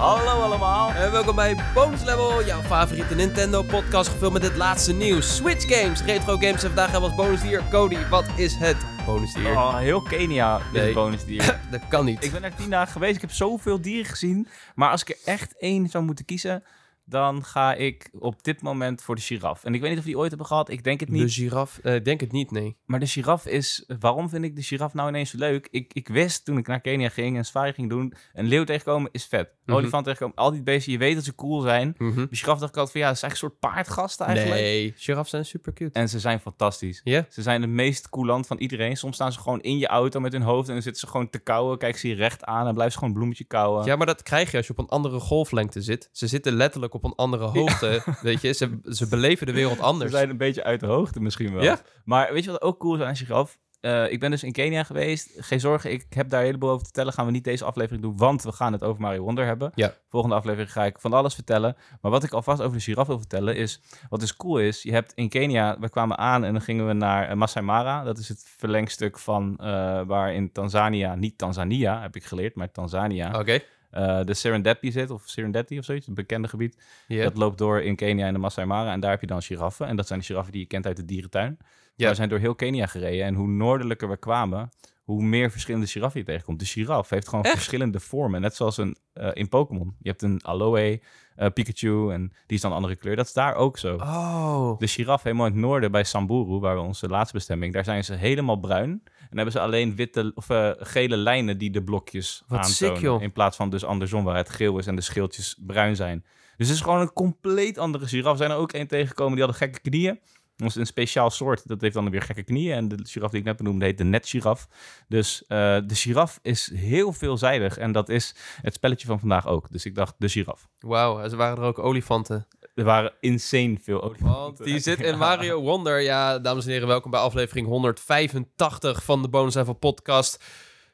Hallo allemaal. En welkom bij Bonus Level, jouw favoriete Nintendo podcast gevuld met het laatste nieuws. Switch games, retro games en vandaag hebben we als bonusdier Cody. Wat is het bonusdier? Oh, heel Kenia is Nee. het bonusdier. Dat kan niet. ik ben er tien dagen geweest. Ik heb zoveel dieren gezien. Maar als ik er echt één zou moeten kiezen, dan ga ik op dit moment voor de giraf. En ik weet niet of die ooit hebben gehad. Ik denk het De niet. giraf? Eh, ik denk het niet, nee. Maar de giraf is... Waarom vind ik de giraf nou ineens zo leuk? Ik, ik wist toen ik naar Kenia ging en safari ging doen... Een leeuw tegenkomen is vet. Een Mhm. olifant tegenkomen, al die beesten, je weet dat ze cool zijn. Mhm. De giraf dacht ik altijd van ja, dat is een soort paardgast eigenlijk. Nee, giraffen zijn super cute. En ze zijn fantastisch. Ja? Ze zijn het meest coulant van iedereen. Soms staan ze gewoon in je auto met hun hoofd en dan zitten ze gewoon te kauwen. Kijk ze je recht aan en blijven ze gewoon een bloemetje kauwen. Ja, maar dat krijg je als je op een andere golflengte zit. Ze zitten letterlijk op een andere hoogte, weet je. Ze, ze beleven de wereld Ze anders. zijn een beetje uit de hoogte misschien wel. Ja. Maar weet je wat ook cool is aan een giraf? Eh, ik ben dus in Kenia geweest. Geen zorgen, ik heb daar een heleboel over te vertellen. Gaan we niet deze aflevering doen, want we gaan het over Mario Wonder hebben. Ja. Volgende aflevering ga ik van alles vertellen. Maar wat ik alvast over de giraf wil vertellen is... Wat dus cool is, je hebt in Kenia... We kwamen aan en dan gingen we naar eh, Masai Mara. Dat is het verlengstuk van eh, waar in Tanzania... Niet Tanzania, heb ik geleerd, maar Tanzania... Oké. Eh, de Serendipity zit, of Serendipity of zoiets, een bekende gebied. Dat loopt door in Kenia en de Masai Mara. En daar heb je dan giraffen. En dat zijn de giraffen die je kent uit de dierentuin. Ja. We zijn door heel Kenia gereden. En hoe noordelijker we kwamen, hoe meer verschillende giraffen je tegenkomt. De giraf heeft gewoon Echt? verschillende vormen. Net zoals een, eh, in Pokémon. Je hebt een Aloe, eh, Pikachu en die is dan een andere kleur. Dat is daar ook zo. Oh. De giraf helemaal in het noorden bij Samburu, waar we onze laatste bestemming, daar zijn ze helemaal bruin. En hebben ze alleen witte of eh, gele lijnen die de blokjes Wat aantonen. sick, joh. In plaats van dus andersom, waar het geel is en de schildjes bruin zijn. Dus het is gewoon een compleet andere giraf. Zijn er ook één tegengekomen die hadden gekke knieën. Dat is een speciaal soort, dat heeft dan weer gekke knieën. En de giraf die ik net benoemde heet de netgiraf. Dus eh, de giraf is heel veelzijdig. En dat is het spelletje van vandaag ook. Dus ik dacht, de giraf. Wauw, ze waren er ook olifanten. Er waren insane veel olifanten. Want die zit in Mario Wonder. Ja, dames en heren, welkom bij aflevering 185 van de Bonus Level podcast.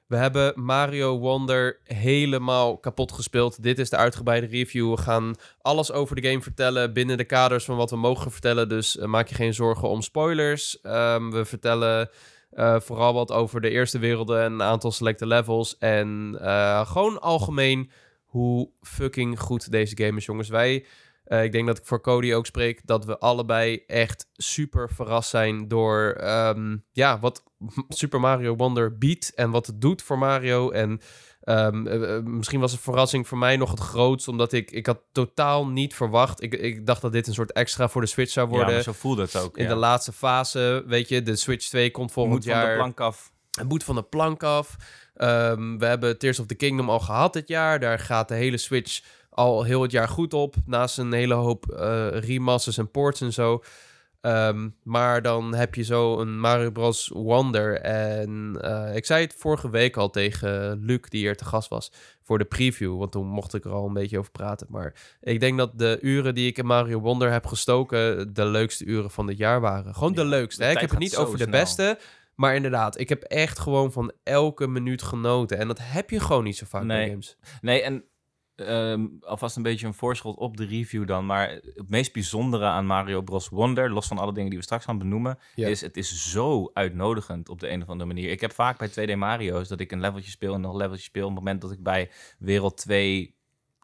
We hebben Mario Wonder helemaal kapot gespeeld. Dit is de uitgebreide review. We gaan alles over de game vertellen binnen de kaders van wat we mogen vertellen. Dus eh, maak je geen zorgen om spoilers. Ehm, we vertellen eh, vooral wat over de eerste werelden en een aantal selecte levels. En eh, gewoon algemeen hoe fucking goed deze game is, jongens. Wij ik denk dat ik voor Cody ook spreek dat we allebei echt super verrast zijn door ehm, ja, wat Super Mario Wonder biedt en wat het doet voor Mario. En ehm, eh, eh, misschien was de verrassing voor mij nog het grootst, omdat ik, ik had totaal niet verwacht. Ik, ik dacht dat dit een soort extra voor de Switch zou Ja, worden. maar zo voelde het ook. in ja. de laatste fase, weet je, de Switch 2 komt volgend Moet van jaar. de plank af. Het moet van de plank af. Ehm, we hebben Tears of the Kingdom al gehad dit jaar. Daar gaat de hele Switch al heel het jaar goed op. Naast een hele hoop eh, remasters en ports en zo. Ehm, maar dan heb je zo een Mario Bros. Wonder. En eh, ik zei het vorige week al tegen Luc, die hier te gast was, voor de preview. Want toen mocht ik er al een beetje over praten. Maar ik denk dat de uren die ik in Mario Wonder heb gestoken, de leukste uren van dit jaar waren. Gewoon de leukste. de Hè? Ik heb het niet over de beste. Maar inderdaad, ik heb echt gewoon van elke minuut genoten. En dat heb je gewoon niet zo vaak bij Nee. games. Nee, en ehm, alvast een beetje een voorschot op de review dan. Maar het meest bijzondere aan Mario Bros. Wonder, los van alle dingen die we straks gaan benoemen, Ja. is het is zo uitnodigend op de een of andere manier. Ik heb vaak bij 2D Mario's dat ik een leveltje speel en nog een leveltje speel. Op het moment dat ik bij wereld 2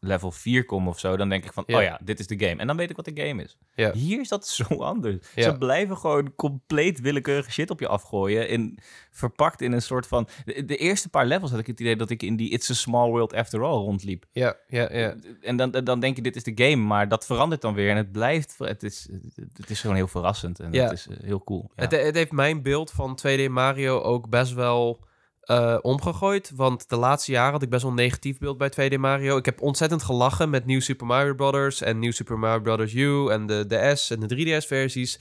level 4 kom of zo, dan denk ik van, Ja. oh ja, dit is de game. En dan weet ik wat de game is. Ja. Hier is dat zo anders. Ja. Ze blijven gewoon compleet willekeurige shit op je afgooien. In, verpakt in een soort van... De, de eerste paar levels had ik het idee dat ik in die It's a Small World After All rondliep. Ja, ja, ja. En dan, dan denk je, dit is de game, maar dat verandert dan weer. En het blijft... Het is, het is gewoon heel verrassend en het is eh, heel cool. Ja. Het, het heeft mijn beeld van 2D Mario ook best wel eh, omgegooid. Want de laatste jaren had ik best wel een negatief beeld bij 2D Mario. Ik heb ontzettend gelachen met New Super Mario Bros. en New Super Mario Bros. U en de DS en de 3DS-versies.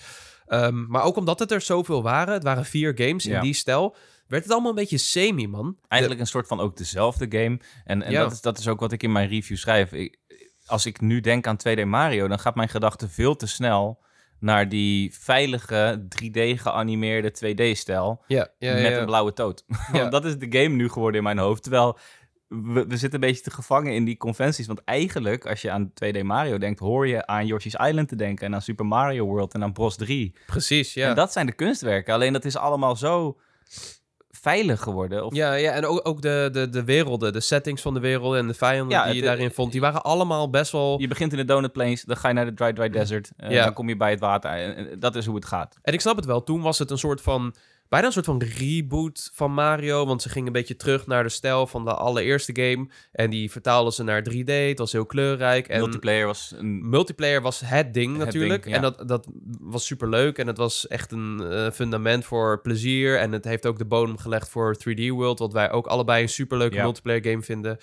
Ehm, maar ook omdat het er zoveel waren, het waren vier games in Ja. die stijl, werd het allemaal een beetje semi, man. Eigenlijk een soort van ook dezelfde game. En, en Ja. dat, is, dat is ook wat ik in mijn review schrijf. Ik, als ik nu denk aan 2D Mario, dan gaat mijn gedachte veel te snel naar die veilige 3D geanimeerde 2D-stijl Ja, ja, met een blauwe toot. Want dat is de game nu geworden in mijn hoofd. Terwijl we, we zitten een beetje te gevangen in die conventies. Want eigenlijk, als je aan 2D Mario denkt, hoor je aan Yoshi's Island te denken en aan Super Mario World en aan Bros 3. Precies, ja. En dat zijn de kunstwerken. Alleen dat is allemaal zo veilig geworden. Of, Ja, ja en ook, ook de, de, de werelden, de settings van de werelden en de vijanden Ja, die je daarin vond, die waren allemaal best wel... Je begint in de Donut Plains, dan ga je naar de Dry Dry Desert. eh, Ja. Dan kom je bij het water. En, en dat is hoe het gaat. En ik snap het wel, toen was het een soort van... Bijna een soort van reboot van Mario. Want ze gingen een beetje terug naar de stijl van de allereerste game. En die vertaalden ze naar 3D. Het was heel kleurrijk. En Multiplayer was een... multiplayer was het ding Het natuurlijk. ding, ja. En dat, dat was super leuk. En het was echt een eh, fundament voor plezier. En het heeft ook de bodem gelegd voor 3D World. Wat wij ook allebei een superleuke Ja. multiplayer game vinden.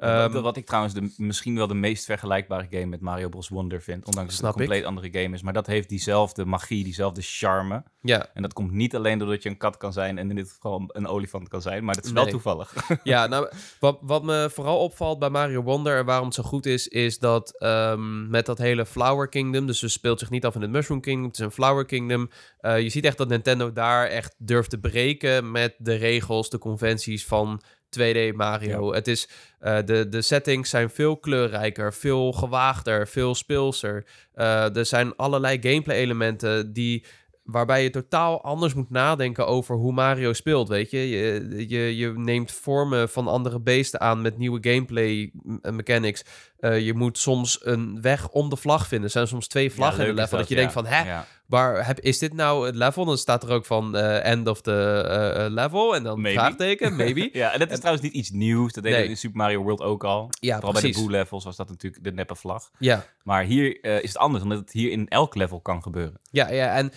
Wat- Ehm, wat ik trouwens de, misschien wel de meest vergelijkbare game met Mario Bros. Wonder vind. Ondanks dat het een ik. compleet andere game is. Maar dat heeft diezelfde magie, diezelfde charme. ja, En dat komt niet alleen doordat je een kat kan zijn en in dit geval een olifant kan zijn. Maar dat is wel Nee. toevallig. ja nou, wat, wat me vooral opvalt bij Mario Wonder en waarom het zo goed is, is dat ehm, met dat hele Flower Kingdom, dus het speelt zich niet af in het Mushroom Kingdom, het is een Flower Kingdom. eh, je ziet echt dat Nintendo daar echt durft te breken met de regels, de conventies van 2D Mario. Het is, eh, de, de settings zijn veel kleurrijker, veel gewaagder, veel speelser. Eh, er zijn allerlei gameplay elementen die waarbij je totaal anders moet nadenken over hoe Mario speelt, weet je. Je, je, je neemt vormen van andere beesten aan met nieuwe gameplay m- mechanics. Eh, je moet soms een weg om de vlag vinden. Er zijn soms twee vlaggen in de level. Dat, je ja. denkt van, hè, Ja. Waar heb, is dit nou het level? Dan staat er ook van eh, end of the eh, eh, level. En dan Maybe. vraagteken, maybe. Ja, en dat is trouwens niet iets nieuws. Dat Nee. we in Super Mario World ook al. Ja, Vooral bij de. Boo levels was dat natuurlijk de neppe vlag. Ja, Maar hier is het anders, omdat het hier in elk level kan gebeuren. Ja, ja, en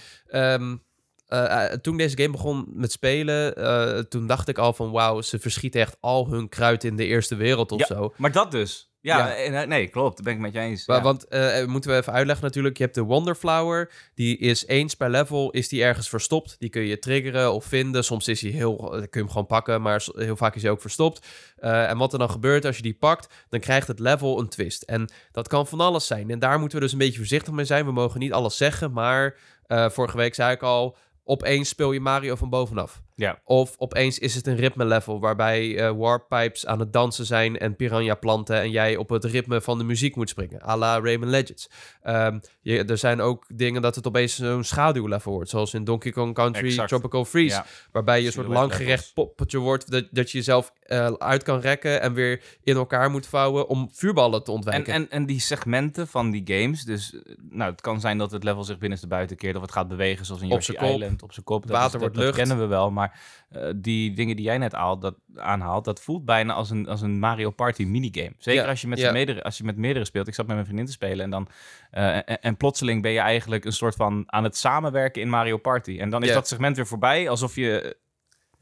eh, toen deze game begon met spelen, toen dacht ik al van wauw, ze verschieten echt al hun kruid in de eerste wereld of Ja, zo. Maar dat dus. Ja, Ja. en, eh, nee, klopt. Daar ben ik met je eens. Ja. Want eh, moeten we even uitleggen natuurlijk. Je hebt de Wonderflower. Die is eens per level is die ergens verstopt. Die kun je triggeren of vinden. Soms is hij heel, eh, kun je hem gewoon pakken, maar heel vaak is hij ook verstopt. Eh, en wat er dan gebeurt als je die pakt, dan krijgt het level een twist. En dat kan van alles zijn. En daar moeten we dus een beetje voorzichtig mee zijn. We mogen niet alles zeggen, maar eh, vorige week zei ik al, opeens speel je Mario van bovenaf. Ja. Of opeens is het een ritme level waarbij eh warp pipes aan het dansen zijn en piranha planten en jij op het ritme van de muziek moet springen, à la Rayman Legends. Ehm, je, er zijn ook dingen dat het opeens zo'n schaduwlevel wordt, zoals in Donkey Kong Country Exact. Tropical Freeze, Ja. waarbij je een soort langgerecht poppetje wordt dat, dat je jezelf eh, uit kan rekken en weer in elkaar moet vouwen om vuurballen te En, ontwijken. en, en die segmenten van die games, dus eh, nou, het kan zijn dat het level zich binnenste buiten keert of het gaat bewegen zoals in Op Yoshi kop. Island, op zijn kop. Dat Water is- dat, wordt dat lucht. kennen we wel, maar eh, die dingen die jij net haalt, dat, aanhaalt, dat voelt bijna als een, als een Mario Party minigame. Zeker Ja, als, je met ja. meerdere, als je met meerdere speelt. Ik zat met mijn vriendin te spelen en dan eh, en, en plotseling ben je eigenlijk een soort van aan het samenwerken in Mario Party. En dan is Ja. dat segment weer voorbij, alsof je...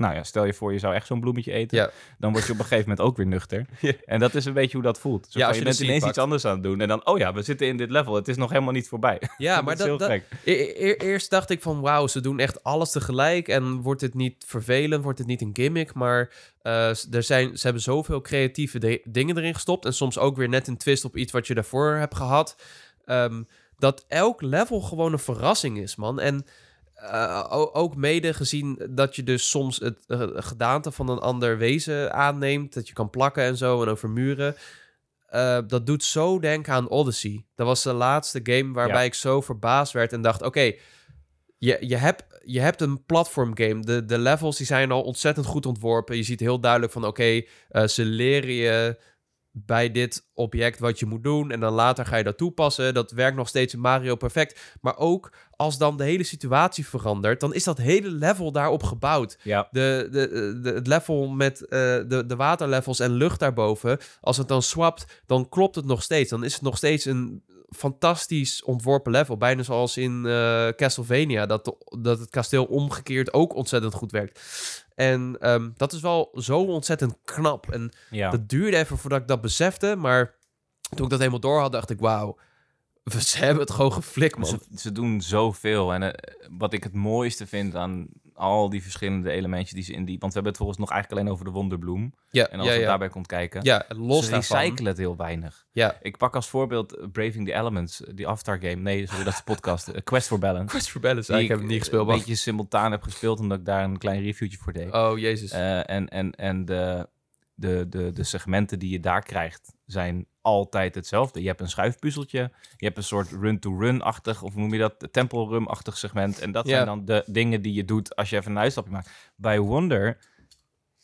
Nou ja, stel je voor, je zou echt zo'n bloemetje eten. Ja. Dan word je op een gegeven moment ook weer nuchter. Ja. En dat is een beetje hoe dat voelt. Zo Ja, als je je bent ineens iets anders aan het doen. En dan, oh ja, we zitten in dit level. Het is nog helemaal niet voorbij. Ja, maar dat, dat, gek. E- e- eerst dacht ik van wauw, ze doen echt alles tegelijk en wordt het niet vervelend, wordt het niet een gimmick, maar eh, er zijn, ze hebben zoveel creatieve dingen erin gestopt en soms ook weer net een twist op iets wat je daarvoor hebt gehad, ehm, dat elk level gewoon een verrassing is, man. En eh, ook mede gezien dat je dus soms het eh, gedaante van een ander wezen aanneemt, dat je kan plakken en zo en over muren. Eh, dat doet zo denken aan Odyssey. Dat was de laatste game waarbij Ja. ik zo verbaasd werd en dacht: oké, je, je, hebt, je hebt een platform game. De, de levels die zijn al ontzettend goed ontworpen. Je ziet heel duidelijk van: oké, ze leren je bij dit object wat je moet doen. En dan later ga je dat toepassen. Dat werkt nog steeds in Mario perfect. Maar ook als dan de hele situatie verandert, dan is dat hele level daarop gebouwd. Ja, De, de, de, het level met eh, de, de waterlevels en lucht daarboven, als het dan swapt, dan klopt het nog steeds. Dan is het nog steeds een fantastisch ontworpen level. Bijna zoals in eh, Castlevania, dat, dat het kasteel omgekeerd ook ontzettend goed werkt. En ehm, dat is wel zo ontzettend knap. En ja. dat duurde even voordat ik dat besefte, maar toen ik dat helemaal door had, dacht ik, wauw, ze hebben het gewoon geflikt, man. Ze, ze doen zoveel. En eh, wat ik het mooiste vind aan al die verschillende elementjes die ze in die... Want we hebben het volgens nog eigenlijk alleen over de wonderbloem. Ja, En als ja, je ja. daarbij komt kijken... ja, los ze daarvan. recyclen het heel weinig. Ja. Ik pak als voorbeeld eh, Braving the Elements, eh, die Avatar game. Nee, sorry, dat is de podcast. eh, Quest for Balance. Quest for Balance, Die ik heb niet gespeeld, Een beetje simultaan heb gespeeld, omdat ik daar een klein reviewtje voor deed. Oh, jezus. En en, en de, de, de, de segmenten die je daar krijgt zijn altijd hetzelfde. Je hebt een schuifpuzzeltje, je hebt een soort run-to-run-achtig, of noem je dat, temple run-achtig segment. En dat Ja. zijn dan de dingen die je doet als je even een uitstapje maakt. Bij Wonder,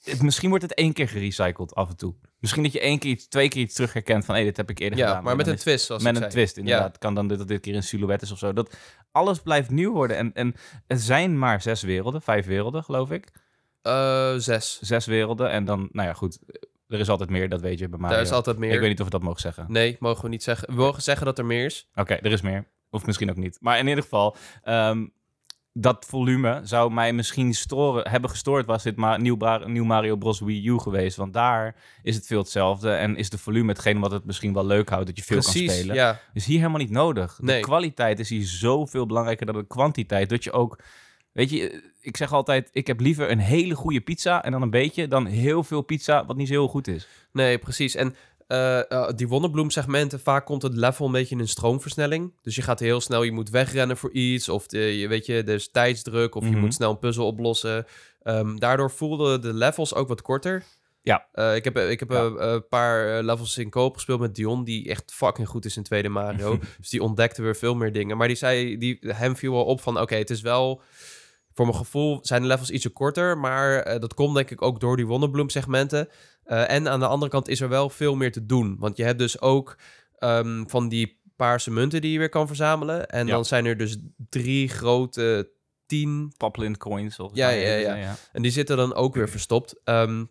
het- misschien wordt het één keer gerecycled af en toe. Misschien dat je één keer iets, twee keer iets terug herkent van, hé, dit heb ik eerder Ja, gedaan. maar En met een is- twist, zoals met een zei. twist, inderdaad. Het kan dan dit, dat dit keer een silhouet is of zo. Dat alles blijft nieuw worden. En, en er zijn maar zes werelden, vijf werelden, geloof ik. Eh, zes. Zes werelden. En dan, nou ja, goed. Er is altijd meer, dat weet je bij Mario. Daar is altijd meer. Ik weet niet of we dat mogen zeggen. Nee, mogen we niet zeggen. We mogen zeggen dat er meer is. Oké, er is meer. Of misschien ook niet. Maar in ieder geval, ehm, dat volume zou mij misschien storen, hebben gestoord was dit maar nieuw, nieuw Mario Bros. Wii U geweest. Want daar is het veel hetzelfde. En is de volume hetgeen wat het misschien wel leuk houdt, dat je veel kan spelen. ja. Is hier helemaal niet nodig. De Nee. kwaliteit is hier zoveel belangrijker dan de kwantiteit. Dat je ook, weet je, ik zeg altijd, ik heb liever een hele goede pizza en dan een beetje, dan heel veel pizza wat niet zo heel goed is. Nee, precies. En eh, eh, die Wonderbloem-segmenten, vaak komt het level een beetje in een stroomversnelling. Dus je gaat heel snel, je moet wegrennen voor iets. Of de, je, weet je, er is tijdsdruk. Of je Mhm. moet snel een puzzel oplossen. Ehm, daardoor voelden de levels ook wat korter. Ja. Eh, ik heb, ik heb Ja. eh, een paar eh, levels in koop gespeeld met Dion, die echt fucking goed is in tweede Mario. dus die ontdekte weer veel meer dingen. Maar die zei, die, hem viel wel op van, oké, het is wel... Voor mijn gevoel zijn de levels ietsje korter, maar eh, dat komt denk ik ook door die Wonderbloem-segmenten. Eh, en aan de andere kant is er wel veel meer te doen. Want je hebt dus ook ehm, van die paarse munten die je weer kan verzamelen. En Ja. dan zijn er dus drie grote tien. Paplin coins. volgens Ja, ja, ja. ja. En die zitten dan ook weer verstopt. Ehm,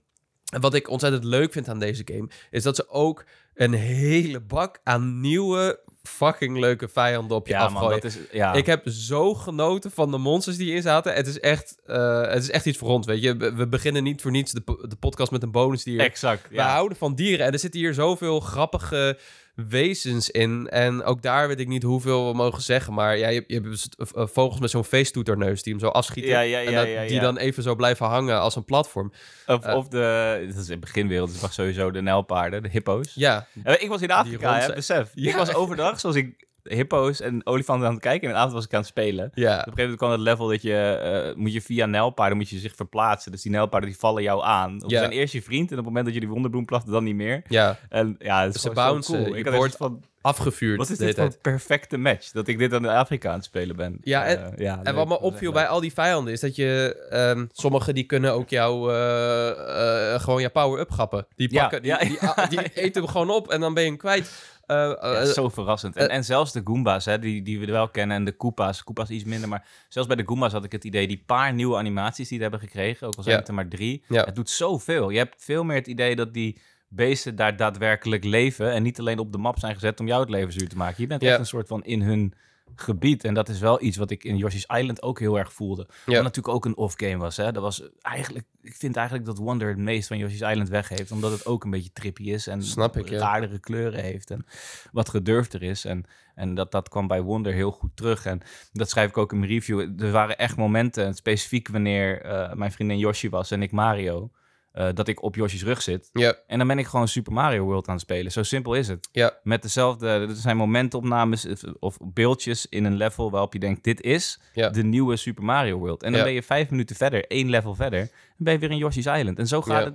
en wat ik ontzettend leuk vind aan deze game... is dat ze ook een hele bak aan nieuwe fucking leuke vijanden op je Ja, man, afgooien. dat is, ja. Ik heb zo genoten van de monsters die in zaten. Het is echt, eh, het is echt iets voor ons, weet je. We we beginnen niet voor niets de, de podcast met een bonusdier. exact. We houden van dieren en er zitten hier zoveel grappige wezens in. En ook daar weet ik niet hoeveel we mogen zeggen. Maar ja, je, je hebt vogels met zo'n feesttoeterneus die hem zo afschieten. Ja, ja, en dat- die dan even zo blijven hangen als een platform. Of, Eh. of de, dat is in beginwereld, dus mag sowieso de nijlpaarden, de hippo's. Ja, Eh, Ik was in Afrika, hè, besef. Ik was overdag, zoals ik hippo's en olifanten aan het kijken. En in de avond was ik aan het spelen. Op een gegeven moment kwam het level dat je, eh, moet je via nijlpaarden moet je zich verplaatsen. Dus die nijlpaarden die vallen jou aan. Of Ja. zijn eerst je vriend en op het moment dat je die wonderbloem plakt, dan niet meer. Ja, En ja, het is Ze gewoon zo cool. Ik had wordt van, afgevuurd wat is dit voor een perfecte match? Dat ik dit aan de Afrika aan het spelen ben. Ja, en- Eh, ja, En wat me opviel bij al die vijanden is dat je... ehm sommigen die kunnen ook jou eh, gewoon je power-up grappen. Die, Ja, pakken, die, die, die eten hem gewoon op en dan ben je hem kwijt. Eh, Ja, eh, zo verrassend. En, eh, en zelfs de Goombas, hè, die, die we wel kennen, en de Koopa's. Koopa's iets minder, maar zelfs bij de Goombas had ik het idee... die paar nieuwe animaties die ze hebben gekregen, ook al zijn het er maar drie... Het doet zoveel. Je hebt veel meer het idee dat die beesten daar daadwerkelijk leven... en niet alleen op de map zijn gezet om jou het leven zuur te maken. Je bent echt een soort van in hun gebied. En dat is wel iets wat ik in Yoshi's Island ook heel erg voelde. Wat natuurlijk ook een off-game was. Hè? Dat was eigenlijk, ik vind eigenlijk dat Wonder het meest van Yoshi's Island weggeeft. Omdat het ook een beetje trippy is. En Snap ik, ja. kleuren heeft. En wat gedurfder is. En, en dat, dat kwam bij Wonder heel goed terug. En dat schrijf ik ook in mijn review. Er waren echt momenten, specifiek wanneer eh, mijn vriendin Yoshi was en ik Mario... eh, dat ik op Yoshi's rug zit. ja, En dan ben ik gewoon Super Mario World aan het spelen. Zo simpel is het. ja, Met dezelfde, er zijn momentopnames of- of beeldjes in een level waarop je denkt, dit is Ja. de nieuwe Super Mario World. En dan ben je vijf minuten verder, één level verder, dan ben je weer in Yoshi's Island. En zo gaat het.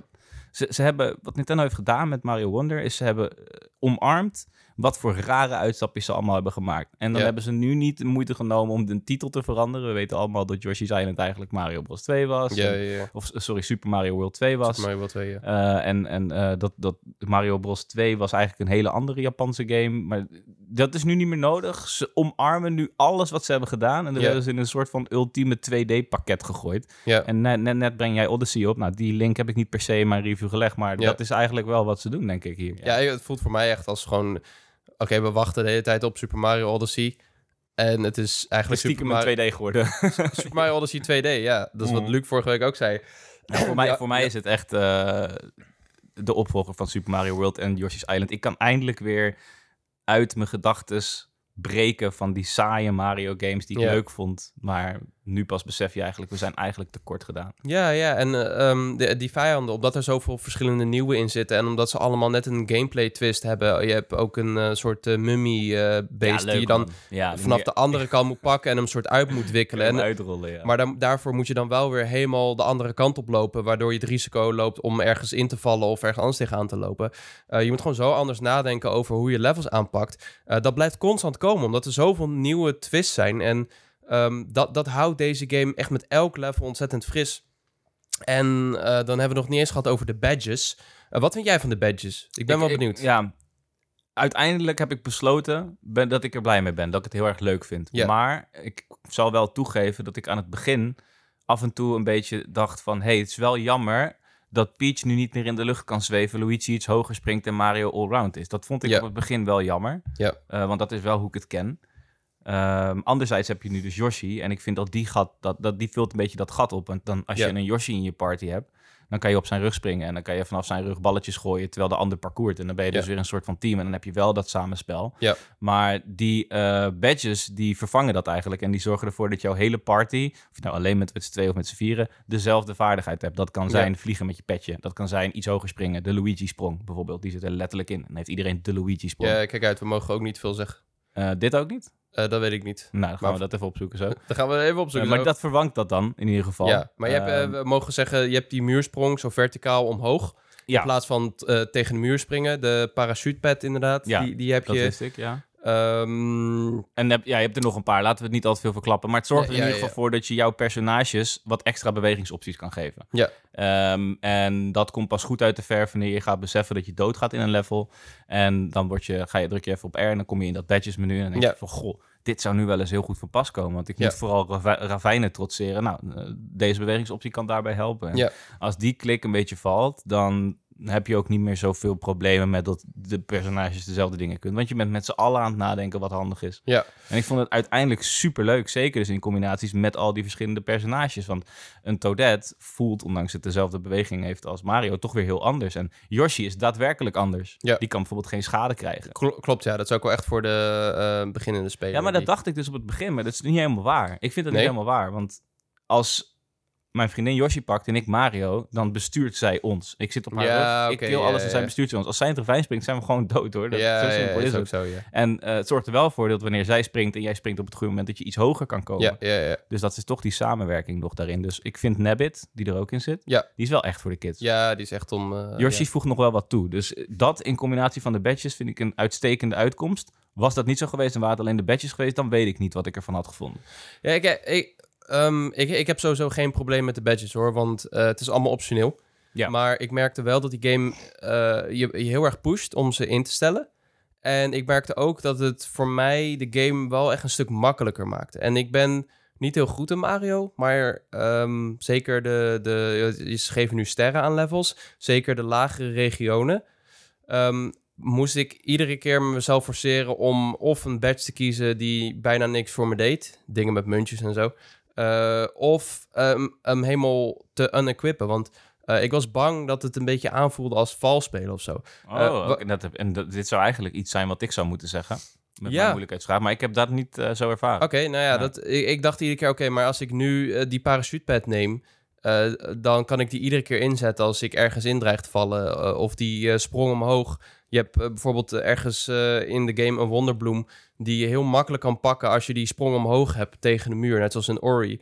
Ze, ze hebben, wat Nintendo heeft gedaan met Mario Wonder, is ze hebben eh, omarmd wat voor rare uitstapjes ze allemaal hebben gemaakt. En dan Ja. hebben ze nu niet de moeite genomen om de titel te veranderen. We weten allemaal dat Yoshi's Island eigenlijk Mario Bros 2 was. ja, En- ja, ja. Of sorry, Super Mario World 2 was. Super Mario World 2, ja. Eh, en en eh, dat, dat Mario Bros 2 was eigenlijk een hele andere Japanse game. Maar dat is nu niet meer nodig. Ze omarmen nu alles wat ze hebben gedaan. En dat hebben ze in een soort van ultieme 2D-pakket gegooid. En net, net, net breng jij Odyssey op. Nou, die link heb ik niet per se in mijn review gelegd. Maar dat is eigenlijk wel wat ze doen, denk ik hier. Ja, het voelt voor mij echt als gewoon... Oké, we wachten de hele tijd op Super Mario Odyssey. En het is Het is eigenlijk Super stiekem Mario, in 2D geworden. Super Mario Odyssey 2D. Ja, dat is wat Mhm. Luc vorige week ook zei. Nou, voor mij, Ja, voor mij ja. is het echt eh, de opvolger van Super Mario World en Yoshi's Island. Ik kan eindelijk weer uit mijn gedachtes breken van die saaie Mario games die ik Ja. leuk vond. Maar nu pas besef je eigenlijk, we zijn eigenlijk tekort gedaan. Ja, ja, en eh, ehm, de, die vijanden, omdat er zoveel verschillende nieuwe in zitten... en omdat ze allemaal net een gameplay twist hebben... je hebt ook een eh, soort uh, mummy-beest die je dan ja, vanaf de andere kant moet pakken... en hem soort uit moet wikkelen. en, En, uitrollen, ja. maar dan, daarvoor moet je dan wel weer helemaal de andere kant op lopen... waardoor je het risico loopt om ergens in te vallen of ergens anders tegenaan te lopen. Eh, je moet gewoon zo anders nadenken over hoe je levels aanpakt. Eh, dat blijft constant komen, omdat er zoveel nieuwe twists zijn... en Ehm, dat, dat houdt deze game echt met elk level ontzettend fris. En eh, dan hebben we nog niet eens gehad over de badges. Uh, wat vind jij van de badges? Ik ben Ik- wel ik- benieuwd. ja, uiteindelijk heb ik besloten ben, dat ik er blij mee ben. Dat ik het heel erg leuk vind. Maar ik zal wel toegeven dat ik aan het begin af en toe een beetje dacht van... hey, het is wel jammer dat Peach nu niet meer in de lucht kan zweven... Luigi iets hoger springt en Mario allround is. Dat vond ik op het begin wel jammer. Ja. Eh, want dat is wel hoe ik het ken. Ehm, anderzijds heb je nu dus Yoshi. En ik vind dat die, gat, dat, dat die vult een beetje dat gat op. Want dan, als Ja. je een Yoshi in je party hebt... dan kan je op zijn rug springen. En dan kan je vanaf zijn rug balletjes gooien... terwijl de ander parcourt. En dan ben je dus weer een soort van team. En dan heb je wel dat samenspel. Ja. Maar die eh, badges, die vervangen dat eigenlijk. En die zorgen ervoor dat jouw hele party... of je nou alleen met, met z'n twee of met z'n vieren... dezelfde vaardigheid hebt. Dat kan zijn vliegen met je petje. Dat kan zijn iets hoger springen. De Luigi-sprong bijvoorbeeld. Die zit er letterlijk in. En heeft iedereen de Luigi-sprong. Ja, kijk uit, we mogen ook niet veel zeggen. Eh, dit ook niet? Eh, dat weet ik niet. Nou, dan gaan Maar- we dat even opzoeken zo. Dan gaan we even opzoeken. Eh, maar dat verwangt dat dan, in ieder geval. ja, maar je hebt, eh, Ehm, we mogen zeggen, je hebt die muursprong zo verticaal omhoog. ja, In plaats van eh, tegen de muur springen. De parachutepad inderdaad, Ja, die, die heb dat je. wist ik, ja. Ehm, En heb, ja, je hebt er nog een paar. Laten we het niet al te veel verklappen. Maar het zorgt er in ieder geval voor dat je jouw personages wat extra bewegingsopties kan geven. Ja. Ehm, en dat komt pas goed uit de verf wanneer je gaat beseffen dat je doodgaat in een level. En dan word je, ga je, druk je even op R en dan kom je in dat badges menu. En dan denk je van, goh, dit zou nu wel eens heel goed van pas komen. Want ik Ja. moet vooral ravijnen trotseren. Nou, eh, deze bewegingsoptie kan daarbij helpen. En Ja. Als die klik een beetje valt, dan heb je ook niet meer zoveel problemen met dat de personages dezelfde dingen kunnen. Want je bent met z'n allen aan het nadenken wat handig is. ja, En ik vond het uiteindelijk super leuk. Zeker dus in combinaties met al die verschillende personages. Want een Toadette voelt, ondanks het dezelfde beweging heeft als Mario, toch weer heel anders. En Yoshi is daadwerkelijk anders. Ja. Die kan bijvoorbeeld geen schade krijgen. Kl- klopt, ja. Dat is ook wel echt voor de eh, beginnende speler. Ja, maar dat die- dacht ik dus op het begin. Maar dat is niet helemaal waar. Ik vind dat Nee? niet helemaal waar. Want als mijn vriendin Yoshi pakt en ik Mario, dan bestuurt zij ons. Ik zit op haar Ja, rug, ik kill ja, alles en zij bestuurt ons. Als zij in het ravijn springt, zijn we gewoon dood hoor. Dat, ja, zo simpel is is ook het. zo. En eh, het zorgt er wel voor dat wanneer zij springt en jij springt op het goede moment, dat je iets hoger kan komen. Ja, ja, ja. Dus dat is toch die samenwerking nog daarin. Dus ik vind Nabbit, die er ook in zit, Ja. die is wel echt voor de kids. Ja, die is echt om... Yoshi ja. voegt nog wel wat toe. Dus eh, dat in combinatie van de badges vind ik een uitstekende uitkomst. Was dat niet zo geweest en waren het alleen de badges geweest, dan weet ik niet wat ik ervan had gevonden. Ja, ik, ik, ehm, ik, ik heb sowieso geen probleem met de badges hoor, want eh, het is allemaal optioneel. Ja. Maar ik merkte wel dat die game eh, je, je heel erg pusht om ze in te stellen. En ik merkte ook dat het voor mij de game wel echt een stuk makkelijker maakte. En ik ben niet heel goed in Mario, maar ehm, zeker de, de... Ze geven nu sterren aan levels. Zeker de lagere regionen. Ehm, moest ik iedere keer mezelf forceren om of een badge te kiezen die bijna niks voor me deed. Dingen met muntjes en zo. Eh, of ehm, hem helemaal te unequippen. Want eh, ik was bang dat het een beetje aanvoelde als vals spelen of zo. Oh, Eh, dat heb- en dat- dit zou eigenlijk iets zijn wat ik zou moeten zeggen. Met Ja. mijn moeilijkheidsgraad. Maar ik heb dat niet zo ervaren. Oké, nou ja, Ja. Dat, ik, ik dacht iedere keer, oké, maar als ik nu die parachutepad neem, dan kan ik die iedere keer inzetten als ik ergens in dreig te vallen. of die sprong omhoog. Je hebt eh, bijvoorbeeld eh, ergens eh, in de game een wonderbloem die je heel makkelijk kan pakken als je die sprong omhoog hebt tegen de muur, net zoals in Ori.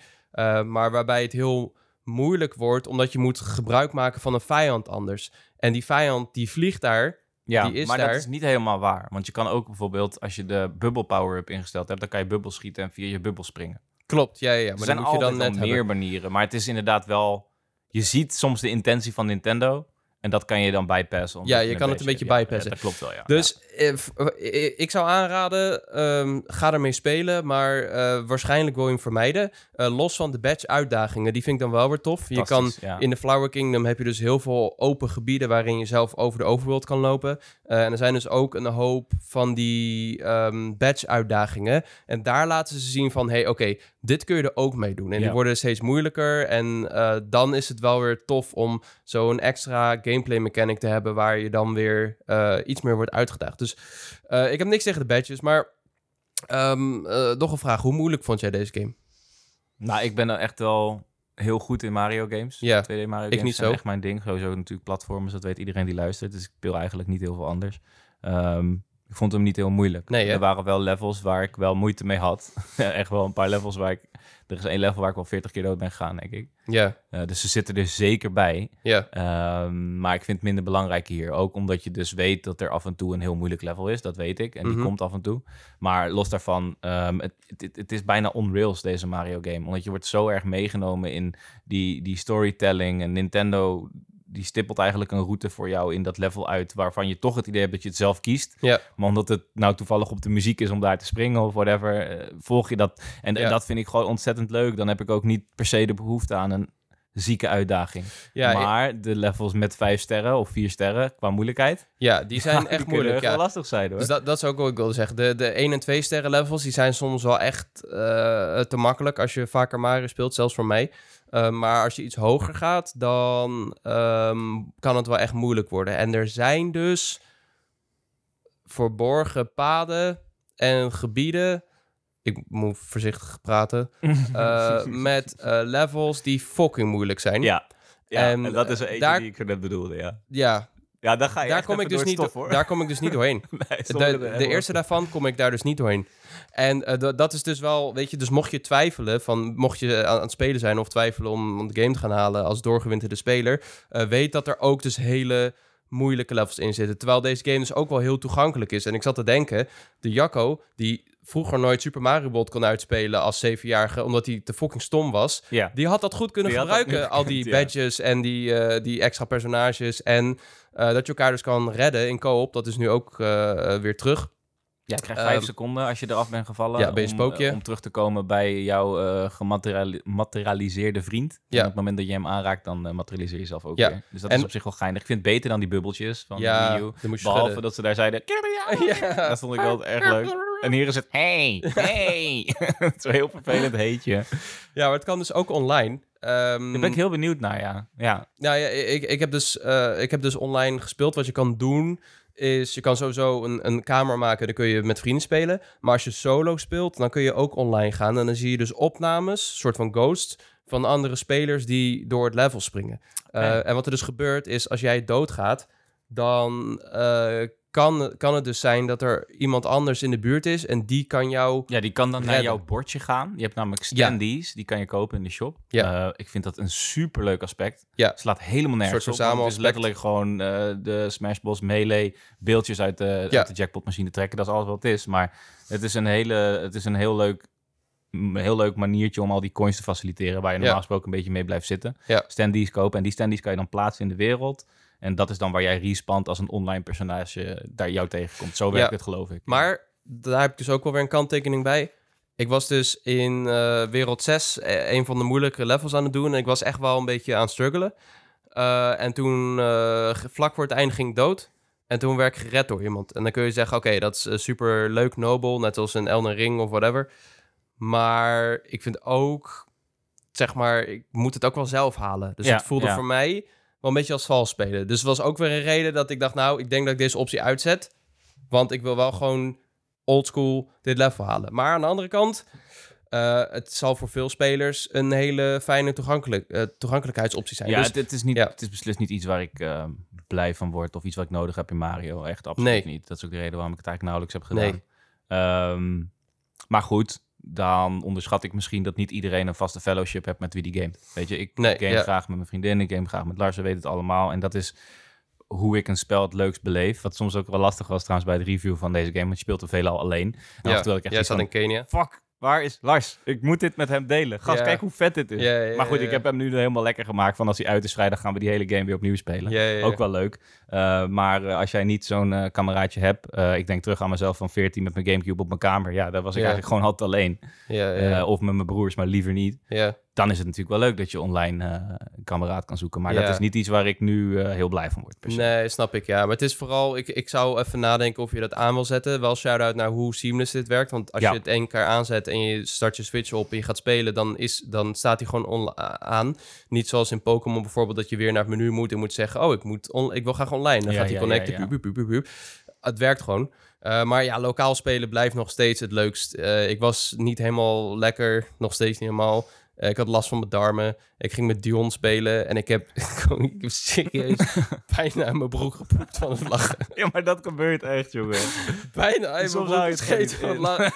Maar waarbij het heel moeilijk wordt, omdat je moet gebruik maken van een vijand anders. En die vijand die vliegt daar. Ja, die is maar daar. dat is niet helemaal waar. Want je kan ook bijvoorbeeld, als je de bubble power-up ingesteld hebt, dan kan je bubbel schieten en via je bubbel springen. Klopt, ja, ja, ja. er Maar zijn dan moet je dan net meer hebben. manieren. Maar het is inderdaad wel... Je ziet soms de intentie van Nintendo. En dat kan je dan bypassen. omdat Ja, je kan het een beetje. Ja, bypassen. dat klopt wel, ja. Dus eh, v- eh, ik zou aanraden, ehm, ga ermee spelen, maar eh, waarschijnlijk wil je hem vermijden. Eh, los van de badge uitdagingen, die vind ik dan wel weer tof. Je kan in de Flower Kingdom heb je dus heel veel open gebieden waarin je zelf over de overworld kan lopen. Eh, en er zijn dus ook een hoop van die ehm, badge uitdagingen. En daar laten ze zien van, hey, oké, dit kun je er ook mee doen. En die worden steeds moeilijker. En eh, dan is het wel weer tof om zo'n extra gameplay mechanic te hebben waar je dan weer eh, iets meer wordt uitgedaagd. Dus eh, ik heb niks tegen de badges, maar ehm, eh, nog een vraag. Hoe moeilijk vond jij deze game? Nou, ik ben er echt wel heel goed in Mario games. Ja, 2D Mario ik games niet zo. echt mijn ding. Sowieso natuurlijk platformers, dat weet iedereen die luistert. Dus ik speel eigenlijk niet heel veel anders. Ehm, ik vond hem niet heel moeilijk. Nee, er waren wel levels waar ik wel moeite mee had. echt wel een paar levels waar ik... Er is één level waar ik wel 40 keer dood ben gegaan, denk ik. Ja, Eh, dus ze zitten er zeker bij. ja, Ehm, maar ik vind het minder belangrijk hier. Ook omdat je dus weet dat er af en toe een heel moeilijk level is. Dat weet ik. En die Mhm. komt af en toe. Maar los daarvan, ehm, het, het, het is bijna on rails deze Mario game. Omdat je wordt zo erg meegenomen in die, die storytelling. En Nintendo die stippelt eigenlijk een route voor jou in dat level uit... waarvan je toch het idee hebt dat je het zelf kiest. ja. Maar omdat het nou toevallig op de muziek is om daar te springen of whatever... eh, volg je dat. En, en Ja. dat vind ik gewoon ontzettend leuk. Dan heb ik ook niet per se de behoefte aan een zieke uitdaging. Ja, maar de levels met vijf sterren of vier sterren qua moeilijkheid... ja, die zijn die echt kunnen moeilijk. wel Ja. lastig zijn hoor. Dus dat, dat is ook wat ik wilde zeggen. De, de 1 en 2 sterren levels, die zijn soms wel echt eh, te makkelijk als je vaker Mario speelt, zelfs voor mij. Eh, maar als je iets hoger gaat, dan ehm, kan het wel echt moeilijk worden. En er zijn dus verborgen paden en gebieden. Ik moet voorzichtig praten. eh, met eh, levels die fucking moeilijk zijn. ja. Ja, En, en, dat is eentje daar- die ik net bedoelde, ja. Ja, Ja, daar ga je daar kom, ik dus niet, het stof, hoor. daar kom ik dus niet doorheen. Nee, De, de eerste daarvan kom ik daar dus niet doorheen. En eh, dat- is dus wel, weet je, dus mocht je twijfelen, van, mocht je aan, aan het spelen zijn of twijfelen om, om de game te gaan halen als doorgewinterde speler, eh, weet dat er ook dus hele moeilijke levels in zitten. Terwijl deze game dus ook wel heel toegankelijk is. En ik zat te denken, de Jacco, die vroeger nooit Super Mario World kon uitspelen als zevenjarige, omdat hij te fucking stom was, Ja. die had dat goed kunnen Die gebruiken. Al die ja. badges en die, eh, die extra personages. En eh, dat je elkaar dus kan redden in co-op. Dat is nu ook eh, weer terug. Ja, je krijgt vijf Ehm, seconden als je eraf bent gevallen. ja, ben je om, eh, om terug te komen bij jouw eh gematerialiseerde vriend. Ja. En op het moment dat je hem aanraakt, dan eh, materialiseer je zelf ook Ja. weer. Dus dat En- is op zich wel geinig. Ik vind het beter dan die bubbeltjes van ja, Wii U. Behalve dat ze daar zeiden... Ja. Dat vond ik wel erg leuk. En hier is het... Hey, hey. het is een heel vervelend heetje. ja, maar het kan dus ook online. Ehm, Daar ben ik heel benieuwd naar, ja. Ja, Nou ja, ik, ik, heb dus, ik heb dus online gespeeld. Wat je kan doen is, je kan sowieso een, een kamer maken. Dan kun je met vrienden spelen. Maar als je solo speelt, dan kun je ook online gaan. En dan zie je dus opnames, soort van ghost, van andere spelers die door het level springen. Eh, Oké. en wat er dus gebeurt is, als jij doodgaat, dan eh, kan, kan het dus zijn dat er iemand anders in de buurt is. En die kan jou... Ja, die kan dan naar jouw bordje gaan. Je hebt namelijk standees, die kan je kopen in de shop. Ja. Eh, ik vind dat een superleuk aspect. Ja. Slaat helemaal nergens op. Het is letterlijk gewoon eh, de Smash Bros. Melee beeldjes uit de, Ja. uit de jackpotmachine trekken. Dat is alles wat het is. Maar het is een, hele, het is een heel leuk een heel leuk maniertje om al die coins te faciliteren... waar je normaal Ja. gesproken een beetje mee blijft zitten. Ja. Standees kopen en die standees kan je dan plaatsen in de wereld... En dat is dan waar jij respawnt als een online personage daar jou tegenkomt. Zo werkt Ja. het, geloof ik. Maar daar heb ik dus ook wel weer een kanttekening bij. Ik was dus in eh, wereld 6 eh, een van de moeilijke levels aan het doen. En ik was echt wel een beetje aan het struggelen. Eh, en toen, vlak voor het einde, ging ik dood. En toen werd ik gered door iemand. En dan kun je zeggen, oké, dat is super leuk, nobel. Net als een Elden Ring of whatever. Maar ik vind ook, zeg maar, ik moet het ook wel zelf halen. Dus Ja, het voelde ja. voor mij wel een beetje als vals spelen. Dus het was ook weer een reden dat ik dacht, nou, ik denk dat ik deze optie uitzet. Want ik wil wel gewoon oldschool dit level halen. Maar aan de andere kant, eh, het zal voor veel spelers een hele fijne toegankelijk, eh, toegankelijkheidsoptie zijn. Ja, dus, het, het is niet, ja. het is beslist niet iets waar ik eh, blij van word of iets wat ik nodig heb in Mario. Echt absoluut Nee. niet. Dat is ook de reden waarom ik het eigenlijk nauwelijks heb gedaan. Ehm, maar goed, dan onderschat ik misschien dat niet iedereen een vaste fellowship heeft met wie die game. Weet je, ik Nee, game ja. graag met mijn vriendin, ik game graag met Lars, we weten het allemaal. En dat is hoe ik een spel het leukst beleef. Wat soms ook wel lastig was trouwens bij de review van deze game, want je speelt er veelal alleen. En ik echt jij zat in Kenia. fuck, waar is Lars? Ik moet dit met hem delen. Gast, Ja. kijk hoe vet dit is. Ja, ja, maar goed, ik heb hem nu helemaal lekker gemaakt. Van als hij uit is vrijdag gaan we die hele game weer opnieuw spelen. Ook wel leuk. Uh, maar uh, als jij niet zo'n uh, kameraadje hebt... Ik denk terug aan mezelf van 14 met mijn Gamecube op mijn kamer. Ja, daar was ik eigenlijk gewoon altijd alleen. Of met mijn broers, maar liever niet. Dan is het natuurlijk wel leuk dat je online uh, een kameraad kan zoeken. Maar Ja. dat is niet iets waar ik nu uh, heel blij van word. Nee, snap ik, ja. Maar het is vooral, ik, ik zou even nadenken of je dat aan wil zetten. Wel shout-out naar hoe seamless dit werkt. Want als Ja. je het één keer aanzet en je start je Switch op en je gaat spelen, dan, is, dan staat hij gewoon on- aan. Niet zoals in Pokémon bijvoorbeeld, dat je weer naar het menu moet en moet zeggen, oh, ik, moet on- ik wil graag online. Dan Ja, gaat hij connecten. Het werkt gewoon. Uh, maar ja, lokaal spelen blijft nog steeds het leukst. Uh, ik was niet helemaal lekker, nog steeds niet helemaal. Eh, ik had last van mijn darmen. Ik ging met Dion spelen en ik heb, ik heb serieus bijna in mijn broek gepoept van het lachen. Ja, maar dat gebeurt echt, jongen. Bijna in mijn broek gescheten van het lachen.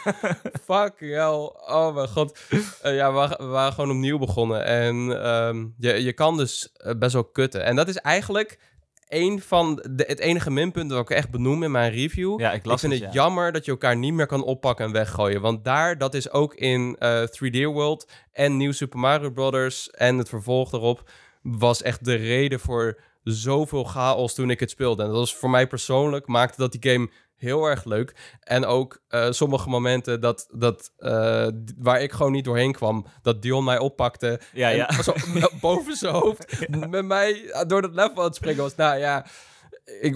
Fucking hell. Oh mijn god. Eh, ja, we waren gewoon opnieuw begonnen. En ehm, je, je kan dus eh, best wel kutten. En dat is eigenlijk een van de, het enige minpunt dat ik echt benoem in mijn review. Ja, ik las ik vind het, het ja. jammer dat je elkaar niet meer kan oppakken en weggooien. Want daar, dat is ook in eh 3D World en New Super Mario Brothers en het vervolg daarop, was echt de reden voor zoveel chaos toen ik het speelde. En dat was voor mij persoonlijk, maakte dat die game heel erg leuk. En ook eh, sommige momenten dat, dat, eh, waar ik gewoon niet doorheen kwam, dat Dion mij oppakte Ja, en ja. zo boven zijn hoofd met mij door het level aan het springen was. Nou ja, ik,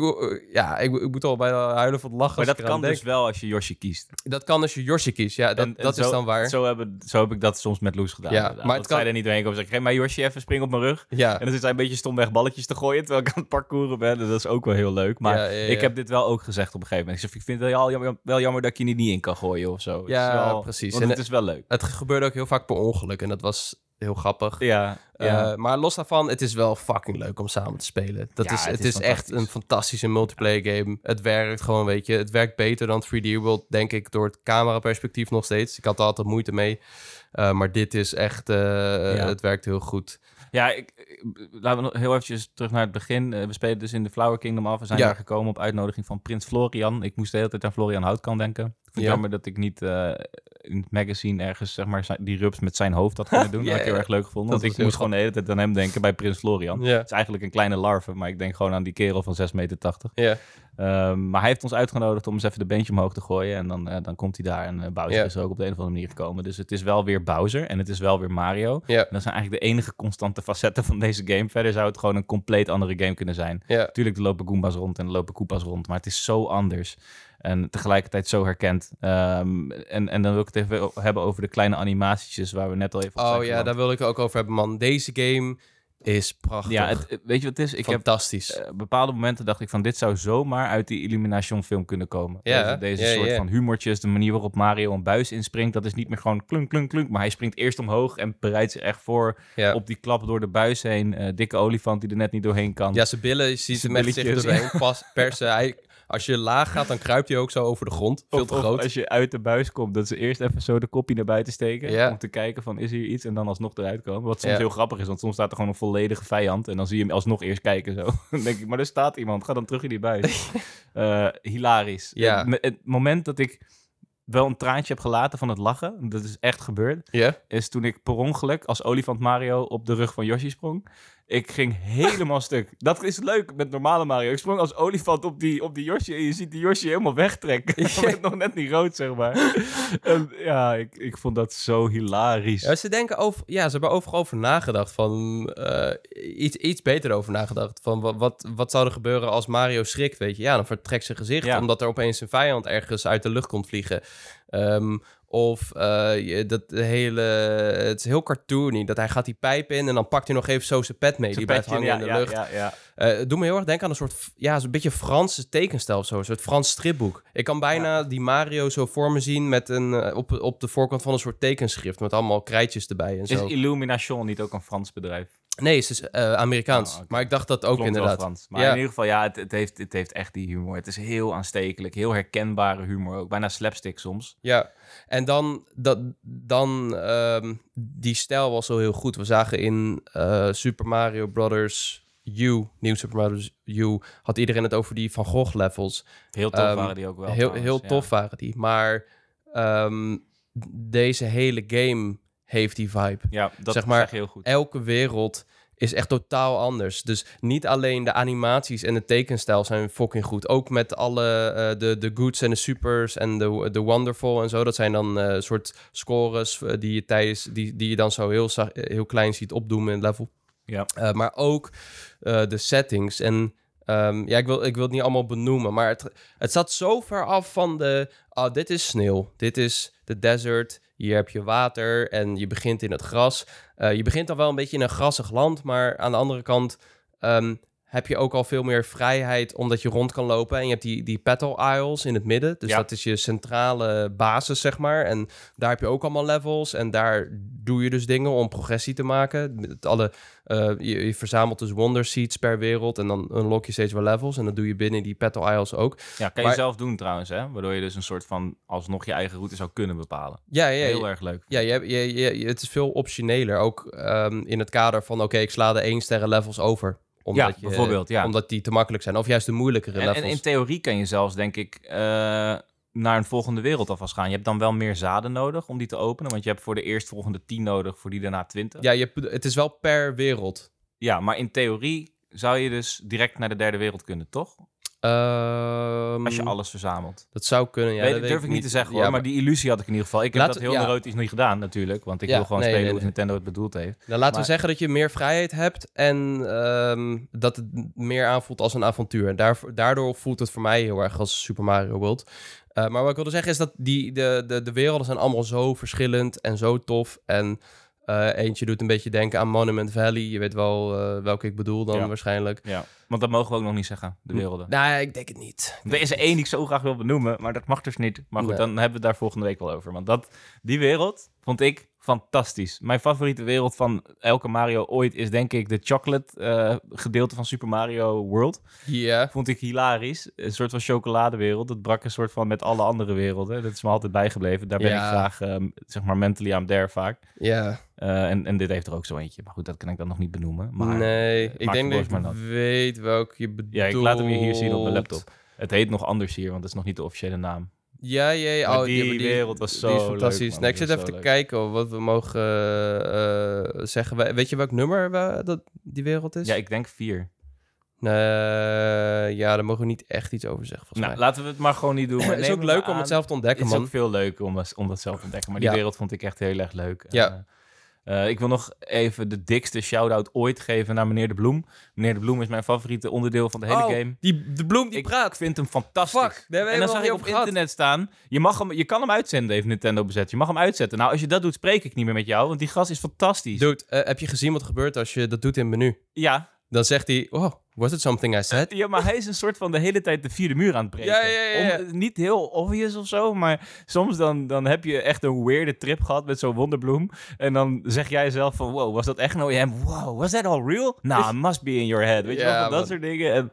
ja, ik, ik moet al bijna huilen van het lachen. Maar dat kan dus wel als je Yoshi kiest. Dat kan als je Yoshi kiest. Ja, dat, En- en dat is zo- dan waar. Zo, hebben, zo heb ik dat soms met Loes gedaan. Ja, inderdaad. maar Dat het kan- zij er niet doorheen komen. Zeg ik, geef mij Yoshi even springen op mijn rug. ja. En dan zit hij een beetje stomweg balletjes te gooien terwijl ik aan het parcouren ben. En dat is ook wel heel leuk. Maar Ja, ja, ja. ik heb dit wel ook gezegd op een gegeven moment. Ik, zeg, ik vind het wel jammer, wel jammer dat ik je niet in kan gooien of zo. Ja, is wel- precies. Want En het is wel leuk. Het gebeurde ook heel vaak per ongeluk en dat was heel grappig. Ja, ja. Eh, maar los daarvan, het is wel fucking leuk om samen te spelen. Dat Ja, is, het het is is, echt een fantastische multiplayer game. Het werkt gewoon, weet je. Het werkt beter dan 3D World, denk ik, door het cameraperspectief nog steeds. Ik had er altijd moeite mee. Eh, maar dit is echt, eh, het werkt heel goed. Ja, ik, ik- laten we nog heel eventjes terug naar het begin. Eh, we spelen dus in de Flower Kingdom af. We zijn Ja. daar gekomen op uitnodiging van Prins Florian. Ik moest de hele tijd aan Florian Houtkan denken. Ik vind het Ja. jammer dat ik niet eh, in het magazine ergens zeg maar, die rups met zijn hoofd had kunnen doen. Ja, dat had ik heel erg leuk gevonden. Dat Want ik moest gewoon de hele tijd aan hem denken bij Prins Florian. Ja. Het is eigenlijk een kleine larve, maar ik denk gewoon aan die kerel van 6,80 meter. Ja. Ehm, maar hij heeft ons uitgenodigd om eens even de beentje omhoog te gooien. En dan, eh, dan komt hij daar. En eh, Bowser Ja. is ook op de een of andere manier gekomen. Dus het is wel weer Bowser en het is wel weer Mario. Ja. En dat zijn eigenlijk de enige constante facetten van deze game. Verder zou het gewoon een compleet andere game kunnen zijn. Ja. Tuurlijk, er lopen Goombas rond en er lopen Koopas rond. Maar het is zo anders. En tegelijkertijd zo herkend. Ehm, en, en dan wil ik het even hebben over de kleine animatietjes waar we net al even Oh ja, daar wil ik het ook over hebben, man. Deze game is prachtig. Ja, het, weet je wat het is? Ik heb Fantastisch. eh, bepaalde momenten dacht ik van dit zou zomaar uit die Illumination film kunnen komen. Ja, deze deze ja, soort ja. van humortjes, de manier waarop Mario een buis inspringt, dat is niet meer gewoon klunk, klunk, klunk, maar hij springt eerst omhoog en bereidt zich echt voor op die klap door de buis heen. Eh, dikke olifant die er net niet doorheen kan. ja, zijn billen, je ziet hem echt zich doorheen pas, persen. Hij, als je laag gaat, dan kruipt hij ook zo over de grond. Veel te of groot. als je uit de buis komt, dat ze eerst even zo de kopie naar buiten steken. Ja. Om te kijken van, is hier iets? En dan alsnog eruit komen. Wat soms Ja. heel grappig is, want soms staat er gewoon een volledige vijand. En dan zie je hem alsnog eerst kijken zo. dan denk ik, maar er staat iemand. Ga dan terug in die buis. Eh, hilarisch. Ja. Het, me- het moment dat ik wel een traantje heb gelaten van het lachen, dat is echt gebeurd, Ja? is toen ik per ongeluk als olifant Mario op de rug van Yoshi sprong. Ik ging helemaal stuk. Dat is leuk met normale Mario. Ik sprong als olifant op die, op die Yoshi en je ziet die Yoshi helemaal wegtrekken. Hij werd nog net niet rood, zeg maar. En ja, ik, ik vond dat zo hilarisch. Ja, ze denken over, ja, ze hebben overal over nagedacht. Van eh, iets, iets beter over nagedacht. Van wat, wat, wat zou er gebeuren als Mario schrikt? Weet je, ja, dan vertrekt zijn gezicht. Ja. Omdat er opeens een vijand ergens uit de lucht komt vliegen. Ehm, of je- dat hele, het is heel cartoony. Dat hij gaat die pijp in en dan pakt hij nog even zo zijn pet mee. Zijn die blijft hangen ja, in de ja, lucht. Ja. Eh, het doet me heel erg denken aan een soort, ja, zo'n beetje Franse tekenstijl of zo. Een soort Frans stripboek. Ik kan bijna die Mario zo voor me zien met een, eh, op, op de voorkant van een soort tekenschrift. Met allemaal krijtjes erbij en Is zo. Illumination niet ook een Frans bedrijf? Nee, het is eh, Amerikaans. Oh. Maar ik dacht dat ook Klonk inderdaad. Frans. Maar Ja. in ieder geval, ja, het, het, heeft, het heeft echt die humor. Het is heel aanstekelijk, heel herkenbare humor ook. Bijna slapstick soms. Ja, en dan, dat, dan ehm, die stijl was zo heel goed. We zagen in eh, Super Mario Brothers U, nieuw Super Mario Bros. U, had iedereen het over die Van Gogh levels. Heel tof Ehm, waren die ook wel. heel trouwens, heel ja. tof waren die. Maar ehm, deze hele game heeft die vibe. Ja, dat Zeg maar, zeg heel goed. elke wereld is echt totaal anders. Dus niet alleen de animaties en de tekenstijl zijn fucking goed. Ook met alle eh, de, de goods en de supers en de, de wonderful en zo. Dat zijn dan eh soort scores eh, die je tijdens die, die je dan zo heel, heel klein ziet opdoen in het level. Ja. Maar ook de settings. En ehm, ja, ik wil, ik wil het niet allemaal benoemen. Maar het, het zat zo ver af van de... ah, dit is sneeuw. Dit is de desert. Hier heb je water en je begint in het gras. Eh, je begint dan wel een beetje in een grassig land. Maar aan de andere kant... ehm, heb je ook al veel meer vrijheid omdat je rond kan lopen. En je hebt die, die petal aisles in het midden. Dus Ja. dat is je centrale basis, zeg maar. En daar heb je ook allemaal levels. En daar doe je dus dingen om progressie te maken. Met alle, eh, je, je verzamelt dus wonder seeds per wereld. En dan unlock je steeds wel levels. En dat doe je binnen die petal aisles ook. Ja, kan Maar- je zelf doen trouwens, hè? Waardoor je dus een soort van alsnog je eigen route zou kunnen bepalen. Ja, ja, Heel erg leuk. Ja, je, je, je- het is veel optioneler. Ook ehm, in het kader van, oké, ik sla de 1 sterren levels over. Omdat je, bijvoorbeeld, ja. Omdat die te makkelijk zijn. Of juist de moeilijkere En, levels. en in theorie kan je zelfs, denk ik, eh, naar een volgende wereld alvast gaan. Je hebt dan wel meer zaden nodig om die te openen. Want je hebt voor de eerstvolgende 10 nodig, voor die daarna 20. Ja, je, hebt- het is wel per wereld. Ja, maar in theorie zou je dus direct naar de derde wereld kunnen, toch? Ehm, Als je alles verzamelt. Dat zou kunnen, ja. weet, dat durf ik niet te zeggen hoor, Ja, maar die illusie had ik in ieder geval. Ik heb dat heel ja. neurotisch niet gedaan natuurlijk, want ik Ja, wil gewoon nee, spelen nee, hoe nee. Nintendo het bedoeld heeft. Nou, laten Maar- we zeggen dat je meer vrijheid hebt en ehm, dat het meer aanvoelt als een avontuur. En daardoor voelt het voor mij heel erg als Super Mario World. Eh, maar wat ik wilde zeggen is dat die, de, de, de werelden zijn allemaal zo verschillend en zo tof. En eh, eentje doet een beetje denken aan Monument Valley. Je weet wel eh, welke ik bedoel dan Ja. waarschijnlijk. Ja, want dat mogen we ook nog niet zeggen, de werelden. Nou, ja, ik denk het niet. Er is er één die ik zo graag wil benoemen, maar dat mag dus niet. Maar goed, Nee. dan hebben we het daar volgende week wel over. Want dat, die wereld vond ik fantastisch. Mijn favoriete wereld van elke Mario ooit is denk ik de chocolate eh, gedeelte van Super Mario World. Ja. Vond ik hilarisch. Een soort van chocoladewereld. Dat brak een soort van met alle andere werelden. Dat is me altijd bijgebleven. Daar ben ik graag, ehm, zeg maar, mentally I'm there vaak. Ja. Eh, en, en dit heeft er ook zo eentje. Maar goed, dat kan ik dan nog niet benoemen. Maar, nee, eh, ik denk dat ik weet welke je bedoelt. Ja, ik laat hem je hier zien op mijn laptop. Het heet nog anders hier, want het is nog niet de officiële naam. Ja, ja, ja. Maar Oh, die wereld was zo Die is leuk, fantastisch. man. nee, ik zit even te leuk. kijken wat we mogen eh, zeggen. We- Weet je welk nummer we, dat die wereld is? Ja, ik denk vier. Ja, daar mogen we niet echt iets over zeggen, volgens Nou, mij. laten we het maar gewoon niet doen. Maar Het is ook leuk om het zelf te ontdekken, Het is man. ook veel leuker om, dat- om dat zelf te ontdekken. Maar die Ja. wereld vond ik echt heel erg leuk. Ja. Eh, eh, ik wil nog even de dikste shout-out ooit geven naar meneer De Bloem. Meneer De Bloem is mijn favoriete onderdeel van de hele Oh, game. Die, de bloem die ik praat. vind hem fantastisch. Fuck, en dan zag ik op gehad. internet staan, je, mag hem, je kan hem uitzenden, heeft Nintendo bezet. Je mag hem uitzetten. Nou, als je dat doet, spreek ik niet meer met jou, want die gast is fantastisch. Dude, eh, heb je gezien wat er gebeurt als je dat doet in het menu? Ja, Dan zegt hij, oh, was it something I said? ja, maar hij is een soort van de hele tijd de vierde muur aan het breken. Ja, ja, ja, ja. Om- niet heel obvious of zo, maar soms dan, dan heb je echt een weirde trip gehad met zo'n wonderbloem. En dan zeg jij zelf van, wow, was dat echt nou hem? Wow, was that all real? Nou, it must be in your head. Weet je Ja, wel, dat man. soort dingen. En,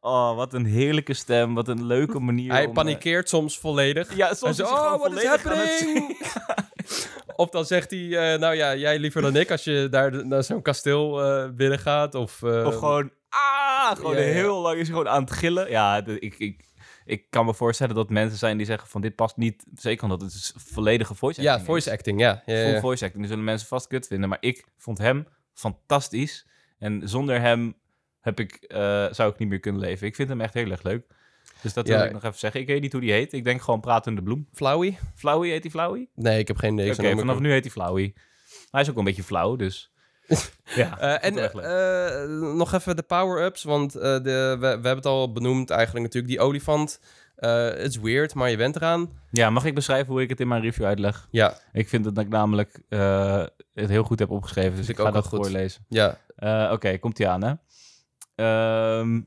oh, wat een heerlijke stem, wat een leuke manier. Hij om, panikeert soms volledig. eh, Ja, soms is zo, gewoon oh, what is happening? of dan zegt hij, eh, nou ja, jij liever dan ik als je daar naar zo'n kasteel eh binnen gaat. Of, eh, Of gewoon, ah, gewoon Ja, ja. heel lang is hij gewoon aan het gillen. Ja, ik, ik, ik kan me voorstellen dat mensen zijn die zeggen van dit past niet. Zeker omdat het is volledige voice acting Ja, voice acting, ja. ja, Full voice acting. Die zullen mensen vast kut vinden. Maar ik vond hem fantastisch. En zonder hem heb ik, zou ik niet meer kunnen leven. Ik vind hem echt heel erg leuk. Dus dat wil Ja. ik nog even zeggen. Ik weet niet hoe die heet. Ik denk gewoon Pratende Bloem. Flauwie? Flauwie heet hij Flauwie? Nee, ik heb geen idee. Oké, vanaf nu heet hij Flauwie. Hij is ook een beetje flauw, dus... ja, Eh, en eh, nog even de power-ups, want eh, de, we, we hebben het al benoemd eigenlijk natuurlijk. Die olifant, het is weird, maar je bent eraan. ja, mag ik beschrijven hoe ik het in mijn review uitleg? Ja, Ik vind dat ik namelijk het heel goed heb opgeschreven, dus ik ik ga ook dat goed. voorlezen. ja. Oké, komt ie aan, hè? Ehm,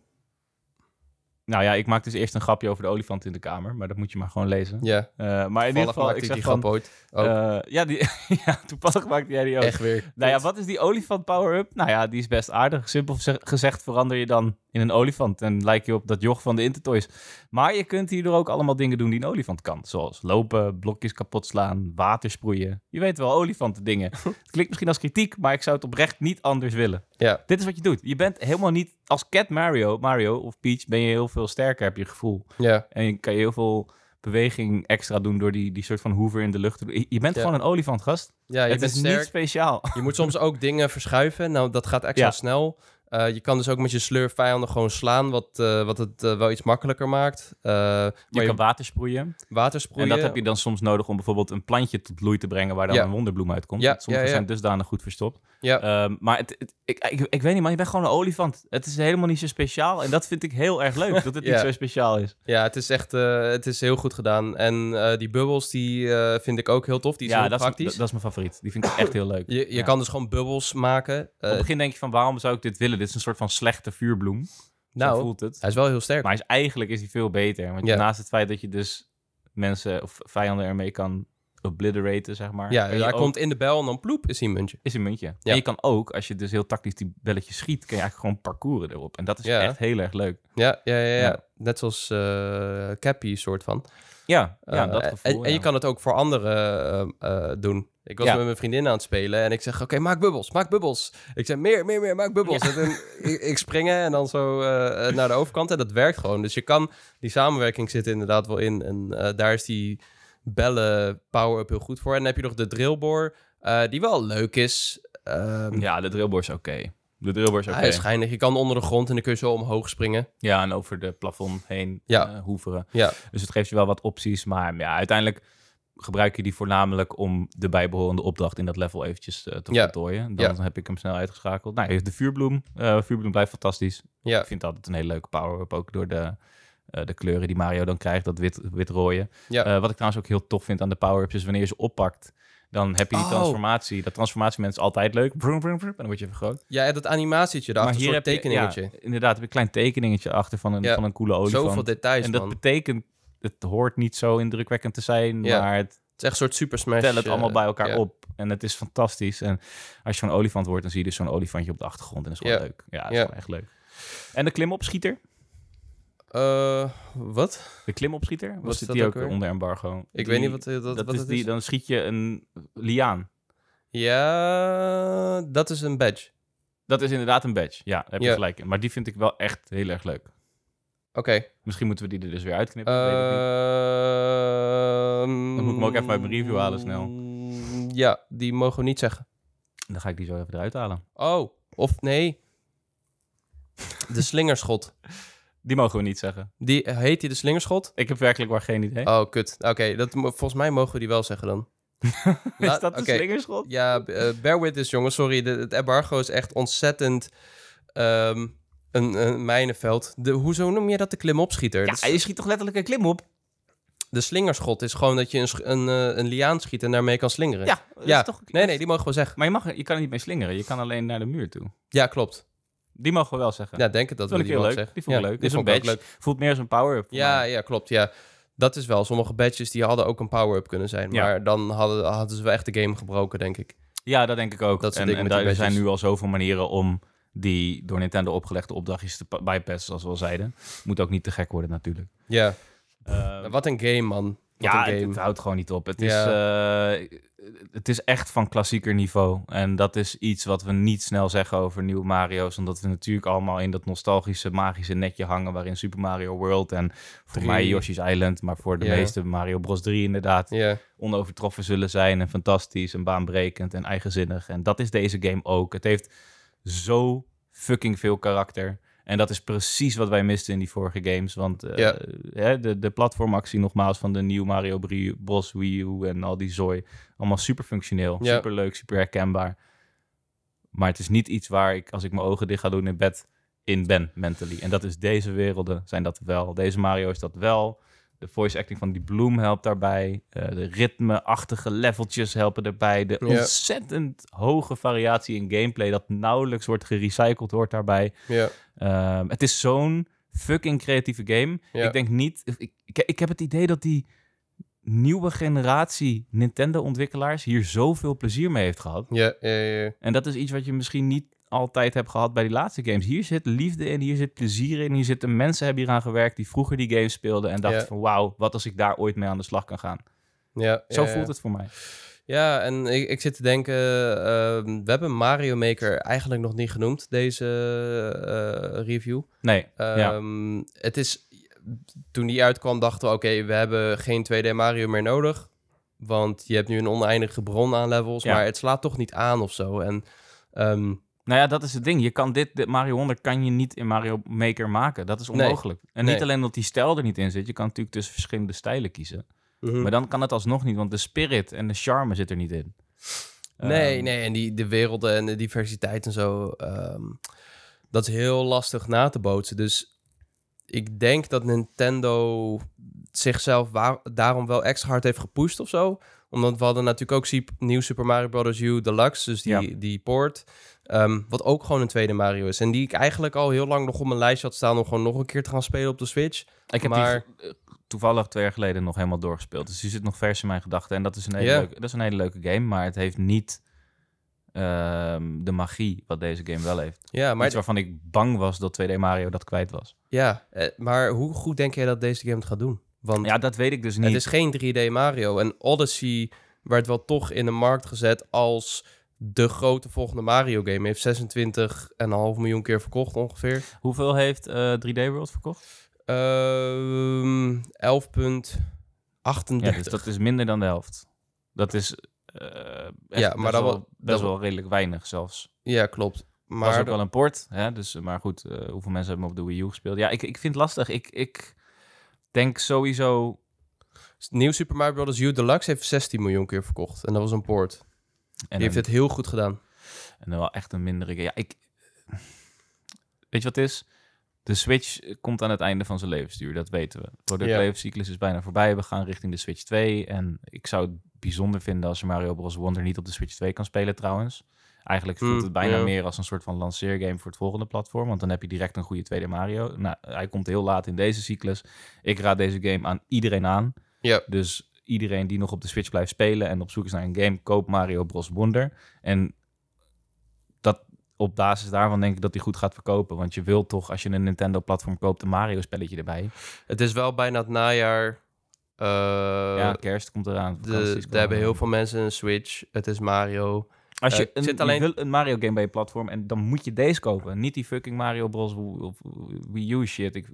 nou ja, ik maak dus eerst een grapje over de olifant in de kamer, maar dat moet je maar gewoon lezen. ja. Eh, maar in ieder geval, maakte ik zeg die van... grap ooit. Eh, ja, die, ja, toevallig maakte jij die ook. Echt weer. Nou ja, wat is die olifant power-up? Nou ja, die is best aardig. Simpel ze- gezegd verander je dan in een olifant en lijk je op dat joch van de Intertoys. Maar je kunt hierdoor ook allemaal dingen doen die een olifant kan. Zoals lopen, blokjes kapot slaan, water sproeien. Je weet wel, olifanten dingen. het klinkt misschien als kritiek, maar ik zou het oprecht niet anders willen. Ja. Dit is wat je doet. Je bent helemaal niet... Als Cat Mario, Mario of Peach ben je heel veel sterker, heb je gevoel. Ja. En je kan je heel veel beweging extra doen door die, die soort van hoever in de lucht te doen. Je- bent Ja. gewoon een olifant, gast. ja, je het bent is sterk. niet speciaal. Je moet soms ook dingen verschuiven. Nou, dat gaat extra Ja. snel. Eh, je kan dus ook met je sleur vijanden gewoon slaan, wat, eh, wat het eh, wel iets makkelijker maakt. Je kan water sproeien. water sproeien. En dat heb je dan soms nodig om bijvoorbeeld een plantje tot bloei te brengen waar dan Ja. een wonderbloem uitkomt. Ja, Sommige zijn dusdanig goed verstopt. Ja. Ehm, maar het, het- ik, ik, ik weet niet, man, je bent gewoon een olifant. Het is helemaal niet zo speciaal. En dat vind ik heel erg leuk, dat het Ja. niet zo speciaal is. Ja, het is echt eh, het is heel goed gedaan. En eh, die bubbels, die eh, vind ik ook heel tof. Die is ja, dat praktisch. is, dat is mijn favoriet. Die vind ik echt heel leuk. je je Ja. kan dus gewoon bubbels maken. Op het begin denk je van, waarom zou ik dit willen. Dit is een soort van slechte vuurbloem. Zo Nou, voelt het. hij is wel heel sterk. Maar hij is, eigenlijk is hij veel beter. Want Ja. naast het feit dat je dus mensen of vijanden ermee kan obliteraten, zeg maar. ja, hij ook- komt in de bel en dan ploep is hij een muntje. is een muntje. Ja. En je kan ook, als je dus heel tactisch die belletjes schiet, kun je eigenlijk gewoon parcouren erop. En dat is Ja. echt heel erg leuk. Ja, ja, ja, ja. Ja. net zoals eh Cappy soort van. Ja, ja Eh, dat en- gevoel. En, je kan het ook voor anderen eh, doen. Ik was met mijn vriendin aan het spelen en ik zeg, oké, maak bubbels, maak bubbels. Ik zeg, meer, meer, meer, maak bubbels. En toen, ik, ik springen en dan zo naar de overkant en dat werkt gewoon. Dus je kan, die samenwerking zit er inderdaad wel in. En daar is die bellen power-up heel goed voor. En dan heb je nog de drillboor, eh, die wel leuk is. Ehm, Ja, de drillboor is oké. De drillboor is oké. Hij is schijnig. Je kan onder de grond en dan kun je zo omhoog springen. Ja, en over de plafond heen Ja. eh, hoeveren. Ja, Dus het geeft je wel wat opties. Maar ja, uiteindelijk gebruik je die voornamelijk om de bijbehorende opdracht in dat level eventjes eh, te voltooien. Dan Ja. heb ik hem snel uitgeschakeld. Nou, de vuurbloem. vuurbloem blijft fantastisch. ja, Ik vind het altijd een hele leuke power-up. Ook door de, de kleuren die Mario dan krijgt. Dat wit- wit-rooie. ja. Eh, wat ik trouwens ook heel tof vind aan de power-ups is wanneer je ze oppakt. Dan heb je die Oh. transformatie. Dat transformatiemoment is altijd leuk. Brum, brum, brum, en dan word je vergroot. ja, dat animatietje daarachter, een soort je- tekeningetje. ja, inderdaad, heb je een klein tekeningetje achter van een, Ja. van een coole olifant. Zoveel details, en dat man. betekent, het hoort niet zo indrukwekkend te zijn, Ja. maar het Het is echt een soort Super Smash. tel het allemaal eh, bij elkaar op. En het is fantastisch. En als je zo'n olifant wordt, dan zie je dus zo'n olifantje op de achtergrond. En dat is gewoon leuk. Ja, dat is gewoon echt leuk. En de klimopschieter. Eh, wat? De klimopschieter. Wat Was dit dat die ook weer? onder embargo? Ik Die- weet niet wat, eh, dat, Dat wat is het die, is. dan schiet je een liaan. Ja, dat is een badge. Dat is inderdaad een badge. Ja, daar heb je Ja. gelijk in. Maar die vind ik wel echt heel erg leuk. Oké. Misschien moeten we die er dus weer uitknippen. Ehm, Dan moet ik hem ook even uit mijn review halen, snel. Ja, die mogen we niet zeggen. Dan ga ik die zo even eruit halen. Oh, of nee. De slingerschot. Die mogen we niet zeggen. Die, heet die de slingerschot? Ik heb werkelijk waar geen idee. Oh, kut. Oké, dat volgens mij mogen we die wel zeggen dan. is dat de slingerschot? Ja, eh, bear with this, jongens. Sorry, de, het embargo is echt ontzettend ehm, een, een mijnenveld. De, hoezo noem je dat de klimopschieter? Ja, De s- je schiet toch letterlijk een klim op? De slingerschot is gewoon dat je een, een, eh, een liaan schiet en daarmee kan slingeren. Ja, dat ja. is toch... Nee, nee, die mogen we zeggen. Maar je, mag, je kan er niet mee slingeren. Je kan alleen naar de muur toe. Ja, klopt. Die mogen we wel zeggen. Ja, denk het dat dat we ik die mogen leuk. Die zeggen. vond ik Ja, leuk. die Dit is een ik badge. Voelt meer als een power-up. Ja, mij. ja, klopt. Ja. Dat is wel. Sommige badges die hadden ook een power-up kunnen zijn. Ja. Maar dan hadden, hadden ze wel echt de game gebroken, denk ik. ja, dat denk ik ook. Dat en daar er zijn nu al zoveel manieren om die door Nintendo opgelegde opdrachtjes te pa- bypassen, zoals we al zeiden. Moet ook niet te gek worden natuurlijk. Ja. Ehm, Wat een game, man. Ja, het, het houdt gewoon niet op. Het, Ja. is, eh, het is echt van klassieker niveau. En dat is iets wat we niet snel zeggen over nieuwe Mario's. Omdat we natuurlijk allemaal in dat nostalgische, magische netje hangen... waarin Super Mario World en voor mij Yoshi's Island... maar voor de Ja. meeste Mario Bros. 3 inderdaad... Ja. onovertroffen zullen zijn en fantastisch en baanbrekend en eigenzinnig. En dat is deze game ook. Het heeft zo fucking veel karakter. En dat is precies wat wij misten in die vorige games. Want eh, Ja. hè, de, de platformactie nogmaals van de nieuwe Mario Bros Wii U en al die zooi. Allemaal super functioneel, Ja. super leuk, super herkenbaar. Maar het is niet iets waar ik, als ik mijn ogen dicht ga doen in bed, in ben mentally. En dat is deze werelden, zijn dat wel. Deze Mario is dat wel. De voice acting van die Bloom helpt daarbij. Eh, de ritme-achtige leveltjes helpen daarbij. De ontzettend hoge variatie in gameplay... dat nauwelijks wordt gerecycled, hoort daarbij. Ja. Ehm, het is zo'n fucking creatieve game. Ik denk niet... Ik, ik, ik heb het idee dat die nieuwe generatie Nintendo-ontwikkelaars... hier zoveel plezier mee heeft gehad. Ja, ja, ja. En dat is iets wat je misschien niet altijd hebt gehad bij die laatste games. Hier zit liefde in, hier zit plezier in, hier zitten mensen hebben hier aan gewerkt die vroeger die games speelden en dachten Ja. van wauw, wat als ik daar ooit mee aan de slag kan gaan. ja Zo ja, voelt het voor mij. Ja, en ik, ik zit te denken, ehm, we hebben Mario Maker eigenlijk nog niet genoemd, deze eh, review. Nee, ja. Ehm, Het is, toen die uitkwam dachten we, oké, we hebben geen 2D Mario meer nodig. Want je hebt nu een oneindige bron aan levels, Ja. maar het slaat toch niet aan of zo. En ehm, Nou ja, dat is het ding. Je kan dit, dit Mario 100 kan je niet in Mario Maker maken. Dat is Nee. onmogelijk. En Nee. niet alleen dat die stijl er niet in zit. Je kan natuurlijk tussen verschillende stijlen kiezen. mhm. Maar dan kan het alsnog niet, want de spirit en de charme zit er niet in. Nee, Ehm, nee, en die, de werelden en de diversiteit en zo, ehm, dat is heel lastig na te bootsen. Dus ik denk dat Nintendo zichzelf waar, daarom wel extra hard heeft gepusht of zo. Omdat we hadden natuurlijk ook nieuw Super Mario Bros. U Deluxe, dus die, Ja. die port. Ehm, wat ook gewoon een tweede Mario is. En die ik eigenlijk al heel lang nog op mijn lijstje had staan om gewoon nog een keer te gaan spelen op de Switch. Ik heb Maar- die eh, toevallig twee jaar geleden nog helemaal doorgespeeld. Dus die zit nog vers in mijn gedachten. En dat is een hele, leuke, dat is een hele leuke game. Maar het heeft niet ehm, de magie wat deze game wel heeft. Ja, maar, Iets waarvan ik bang was dat 2D Mario dat kwijt was. ja, eh, maar hoe goed denk jij dat deze game het gaat doen? Want Ja, dat weet ik dus niet. Het is geen 3D Mario. En Odyssey werd wel toch in de markt gezet als de grote volgende Mario game. Heeft 26,5 miljoen keer verkocht ongeveer. Hoeveel heeft eh, 3D World verkocht? Ehm 11,38. Ja, dus dat is minder dan de helft. Dat is eh, Ja, maar best, dat wel, wel- best wel redelijk weinig zelfs. Ja, klopt. Maar was ook wel een port, hè? Dus, maar goed, eh, hoeveel mensen hebben op de Wii U gespeeld? Ja, ik, ik vind het lastig. Ik, ik denk sowieso... nieuw Super Mario Bros. U Deluxe heeft 16 miljoen keer verkocht. En dat was een port. En Die heeft het heel goed gedaan. En dan wel echt een mindere. Ja, ik... Weet je wat het is? De Switch komt aan het einde van zijn levensduur, dat weten we. De productlevenscyclus is bijna voorbij. We gaan richting de Switch 2. En ik zou het bijzonder vinden als je Mario Bros. Wonder niet op de Switch 2 kan spelen trouwens. Eigenlijk voelt Hmm, het bijna meer als een soort van lanceergame voor het volgende platform. Want dan heb je direct een goede tweede Mario. Nou, hij komt heel laat in deze cyclus. Ik raad deze game aan iedereen aan. Ja. Dus iedereen die nog op de Switch blijft spelen en op zoek is naar een game, koop Mario Bros. Wonder. En dat op basis daarvan denk ik dat hij goed gaat verkopen. Want je wilt toch, als je een Nintendo-platform koopt, een Mario-spelletje erbij. Het is wel bijna het najaar. Eh, ja, kerst komt eraan. de, er komen hebben heel veel mensen een Switch. Het is Mario. Als je, een, zit alleen- een Mario-game bij je platform en dan moet je deze kopen. Niet die fucking Mario Bros. of Wii U shit. Ik,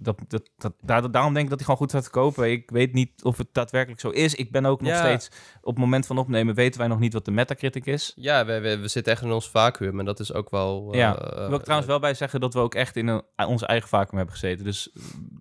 dat, dat, dat, daar- daarom denk ik dat hij gewoon goed gaat verkopen. Ik weet niet of het daadwerkelijk zo is. Ik ben ook nog Ja. steeds... Op het moment van opnemen weten wij nog niet wat de Metacritic is. Ja, we, we, we zitten echt in ons vacuüm. En dat is ook wel... eh, Ja, eh, wil ik trouwens wel bij zeggen dat we ook echt in een, onze eigen vacuüm hebben gezeten. Dus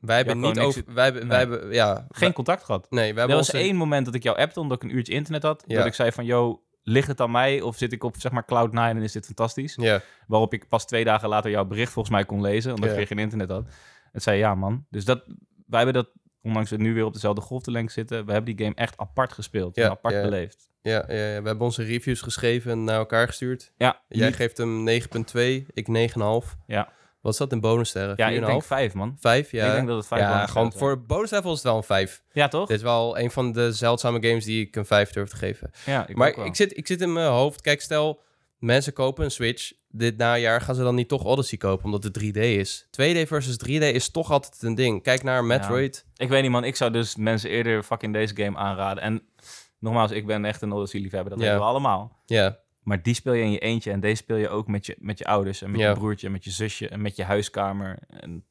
Wij hebben niet over... Wij, wij hebben... Ja, geen contact gehad. Nee, we Er hebben was onze... één moment dat ik jou appte omdat ik een uurtje internet had. Ja. Dat ik zei van, yo, ligt het aan mij? Of zit ik op, zeg maar, Cloud9 en is dit fantastisch? Ja, Waarop ik pas twee dagen later jouw bericht volgens mij kon lezen, omdat Ja. ik weer geen internet had. Het zei, ja man. Dus dat, wij hebben dat, ondanks we nu weer op dezelfde golflengte zitten, we hebben die game echt apart gespeeld Ja, en apart ja. beleefd. ja, ja, ja, we hebben onze reviews geschreven en naar elkaar gestuurd. Ja, Jij geeft hem 9,2, ik 9,5. Ja. Wat is dat in bonussterren? 4,5? ja ik denk vijf man. 5, ja. Ik denk dat het vijf ja, bonussterren gewoon voor bonuslevel is het wel een 5. Ja, toch? Dit is wel een van de zeldzame games die ik een 5 durf te geven. Ja, ik maar ik zit, ik zit in mijn hoofd. Kijk, stel, mensen kopen een Switch. Dit najaar gaan ze dan niet toch Odyssey kopen, omdat het 3D is. 2D versus 3D is toch altijd een ding. Kijk naar Metroid. Ik weet niet, man. Ik zou dus mensen eerder fucking deze game aanraden. En nogmaals, ik ben echt een Odyssey-liefhebber. Dat Ja. weten we allemaal. Ja, Maar die speel je in je eentje. En deze speel je ook met je, met je ouders. En met Ja. je broertje. En met je zusje. En met je huiskamer. En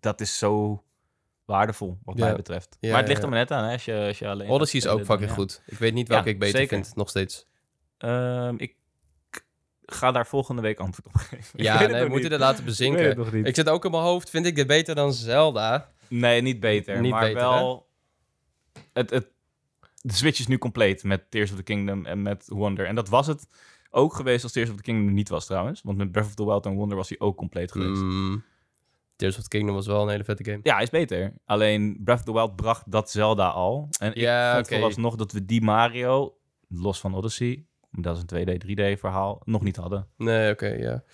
dat is zo waardevol, wat mij betreft. Maar het ligt er maar net aan, hè, als je, als je alleen... Odyssey is ook fucking goed. Ik weet niet welke ik beter zeker. vind, nog steeds. Ehm, ik ga daar volgende week antwoord op geven. Ja, nee, we nog moeten niet. dit laten Ik bezinken. het nog. Ik zit ook in mijn hoofd, vind ik dit beter dan Zelda? Nee, niet beter. Niet maar beter, wel... Het, het, de Switch is nu compleet met Tears of the Kingdom en met Wonder. En dat was het ook geweest als Tears of the Kingdom niet was trouwens. Want met Breath of the Wild en Wonder was hij ook compleet geweest. Mm, Tears of the Kingdom was wel een hele vette game. Ja, is beter. Alleen Breath of the Wild bracht dat Zelda al. En Ja, ik vond oké. vooralsnog dat we die Mario, los van Odyssey, dat is een 2D, 3D verhaal, nog niet hadden. Nee, oké, ja.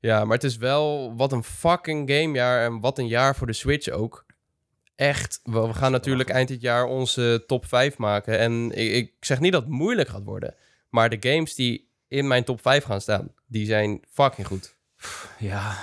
Ja, maar het is wel wat een fucking gamejaar en wat een jaar voor de Switch ook. Echt, we, we gaan natuurlijk eind dit jaar onze top 5 maken. En ik, ik zeg niet dat het moeilijk gaat worden. Maar de games die in mijn top 5 gaan staan, die zijn fucking goed. Ja,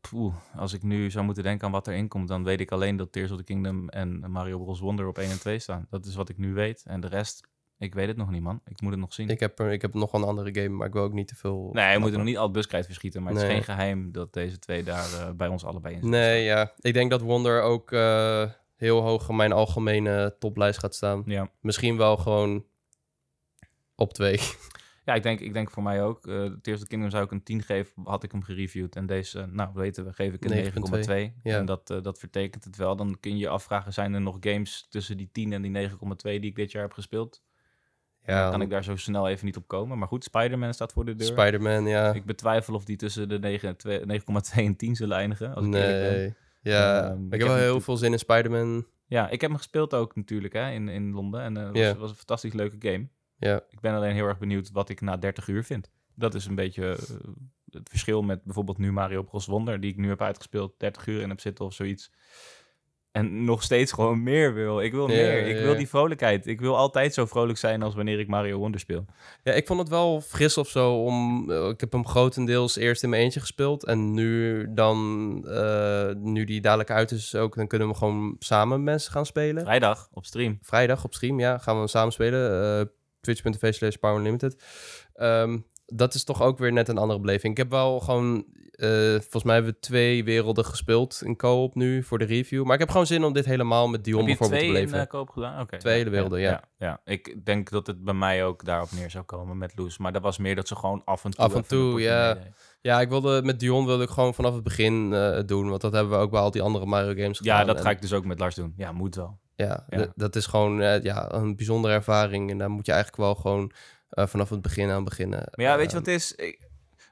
poeh. als ik nu zou moeten denken aan wat erin komt, dan weet ik alleen dat Tears of the Kingdom en Mario Bros. Wonder op 1 en 2 staan. Dat is wat ik nu weet. En de rest, ik weet het nog niet, man. Ik moet het nog zien. Ik heb, er- ik heb nog een andere game, maar ik wil ook niet te veel... nee, je moet er nog niet al het buskrijt verschieten, maar het is geen geheim dat deze twee daar eh, bij ons allebei in zitten. Nee, ja. Ik denk dat Wonder ook eh, heel hoog in mijn algemene toplijst gaat staan. Ja. Misschien wel gewoon op twee. Ja, ik denk, ik denk voor mij ook. eh Tears of the Kingdom zou ik een 10 geven, had ik hem gereviewd. En deze, eh, nou weten we, geef ik een 9,2. 9,2. Ja. En dat, eh, dat vertekent het wel. Dan kun je je afvragen, zijn er nog games tussen die 10 en die 9,2 die ik dit jaar heb gespeeld? Ja, kan ik daar zo snel even niet op komen. Maar goed, Spider-Man staat voor de deur. Spider-Man, ja. Ik betwijfel of die tussen de 9,2 9,2 en 10 zullen eindigen. Als ik. Nee. Ja, Ehm, ik ik heb wel heel veel zin in Spider-Man. Ja, ik heb hem gespeeld ook natuurlijk hè, in, in Londen. En het was, Ja. was een fantastisch leuke game. Ja. Ik ben alleen heel erg benieuwd wat ik na 30 uur vind. Dat is een beetje eh, het verschil met bijvoorbeeld nu Mario Bros. Wonder, die ik nu heb uitgespeeld, 30 uur in heb zitten of zoiets. En nog steeds gewoon meer wil. Ik wil Ja, meer. Ik wil die vrolijkheid. Ik wil altijd zo vrolijk zijn als wanneer ik Mario Wonder speel. Ja, ik vond het wel fris of zo om... eh, ik heb hem grotendeels eerst in mijn eentje gespeeld. En nu dan... eh, nu die dadelijk uit is ook... Dan kunnen we gewoon samen mensen gaan spelen. Vrijdag op stream. Vrijdag op stream, ja. Gaan we hem samen spelen. eh Twitch.tv slash Power Unlimited. Ehm, dat is toch ook weer net een andere beleving. Ik heb wel gewoon... eh, volgens mij hebben we twee werelden gespeeld in co-op nu voor de review. Maar ik heb gewoon zin om dit helemaal met Dion heb je bijvoorbeeld twee te in beleven. eh, koop gedaan? Oké. Twee hele werelden, ja. ja. Ik denk dat het bij mij ook daarop neer zou komen met Loes. Maar dat was meer dat ze gewoon af en toe... Af en toe, ja. Ja, ik wilde met Dion wilde ik gewoon vanaf het begin eh, doen. Want dat hebben we ook bij al die andere Mario games gedaan. Ja, dat En ga ik dus ook met Lars doen. Ja, moet wel. Ja, Ja. dat is gewoon eh, ja, een bijzondere ervaring. En daar moet je eigenlijk wel gewoon eh, vanaf het begin aan beginnen. Maar ja, weet je Eh, wat het is? Ik-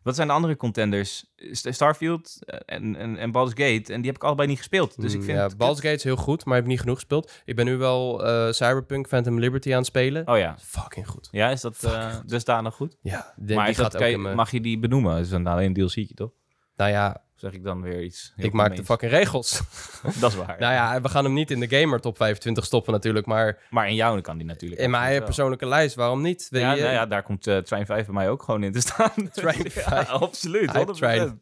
wat zijn de andere contenders? St- Starfield eh, en, en, en Baldur's Gate. En die heb ik allebei niet gespeeld. Dus ik mm, vind ja, Baldur's Gate is heel goed, maar ik heb niet genoeg gespeeld. Ik ben nu wel eh, Cyberpunk Phantom Liberty aan het spelen. Oh ja. Fucking goed. Ja, is dat eh dusdanig goed? Ja, maar die dat, ook je- mag je die benoemen? Dat is dan alleen een DLC'tje, toch? Nou ja, zeg ik dan weer iets ik maak de fucking regels. Dat is waar. nou ja, we gaan hem niet in de gamer top 25 stoppen natuurlijk, maar Maar in jou kan die natuurlijk. in mijn absoluut wel. persoonlijke lijst, waarom niet? Ja, je? nou ja, daar komt eh Train 5 bij mij ook gewoon in te staan. Train Ja, 5. absoluut. Hype 100%. train.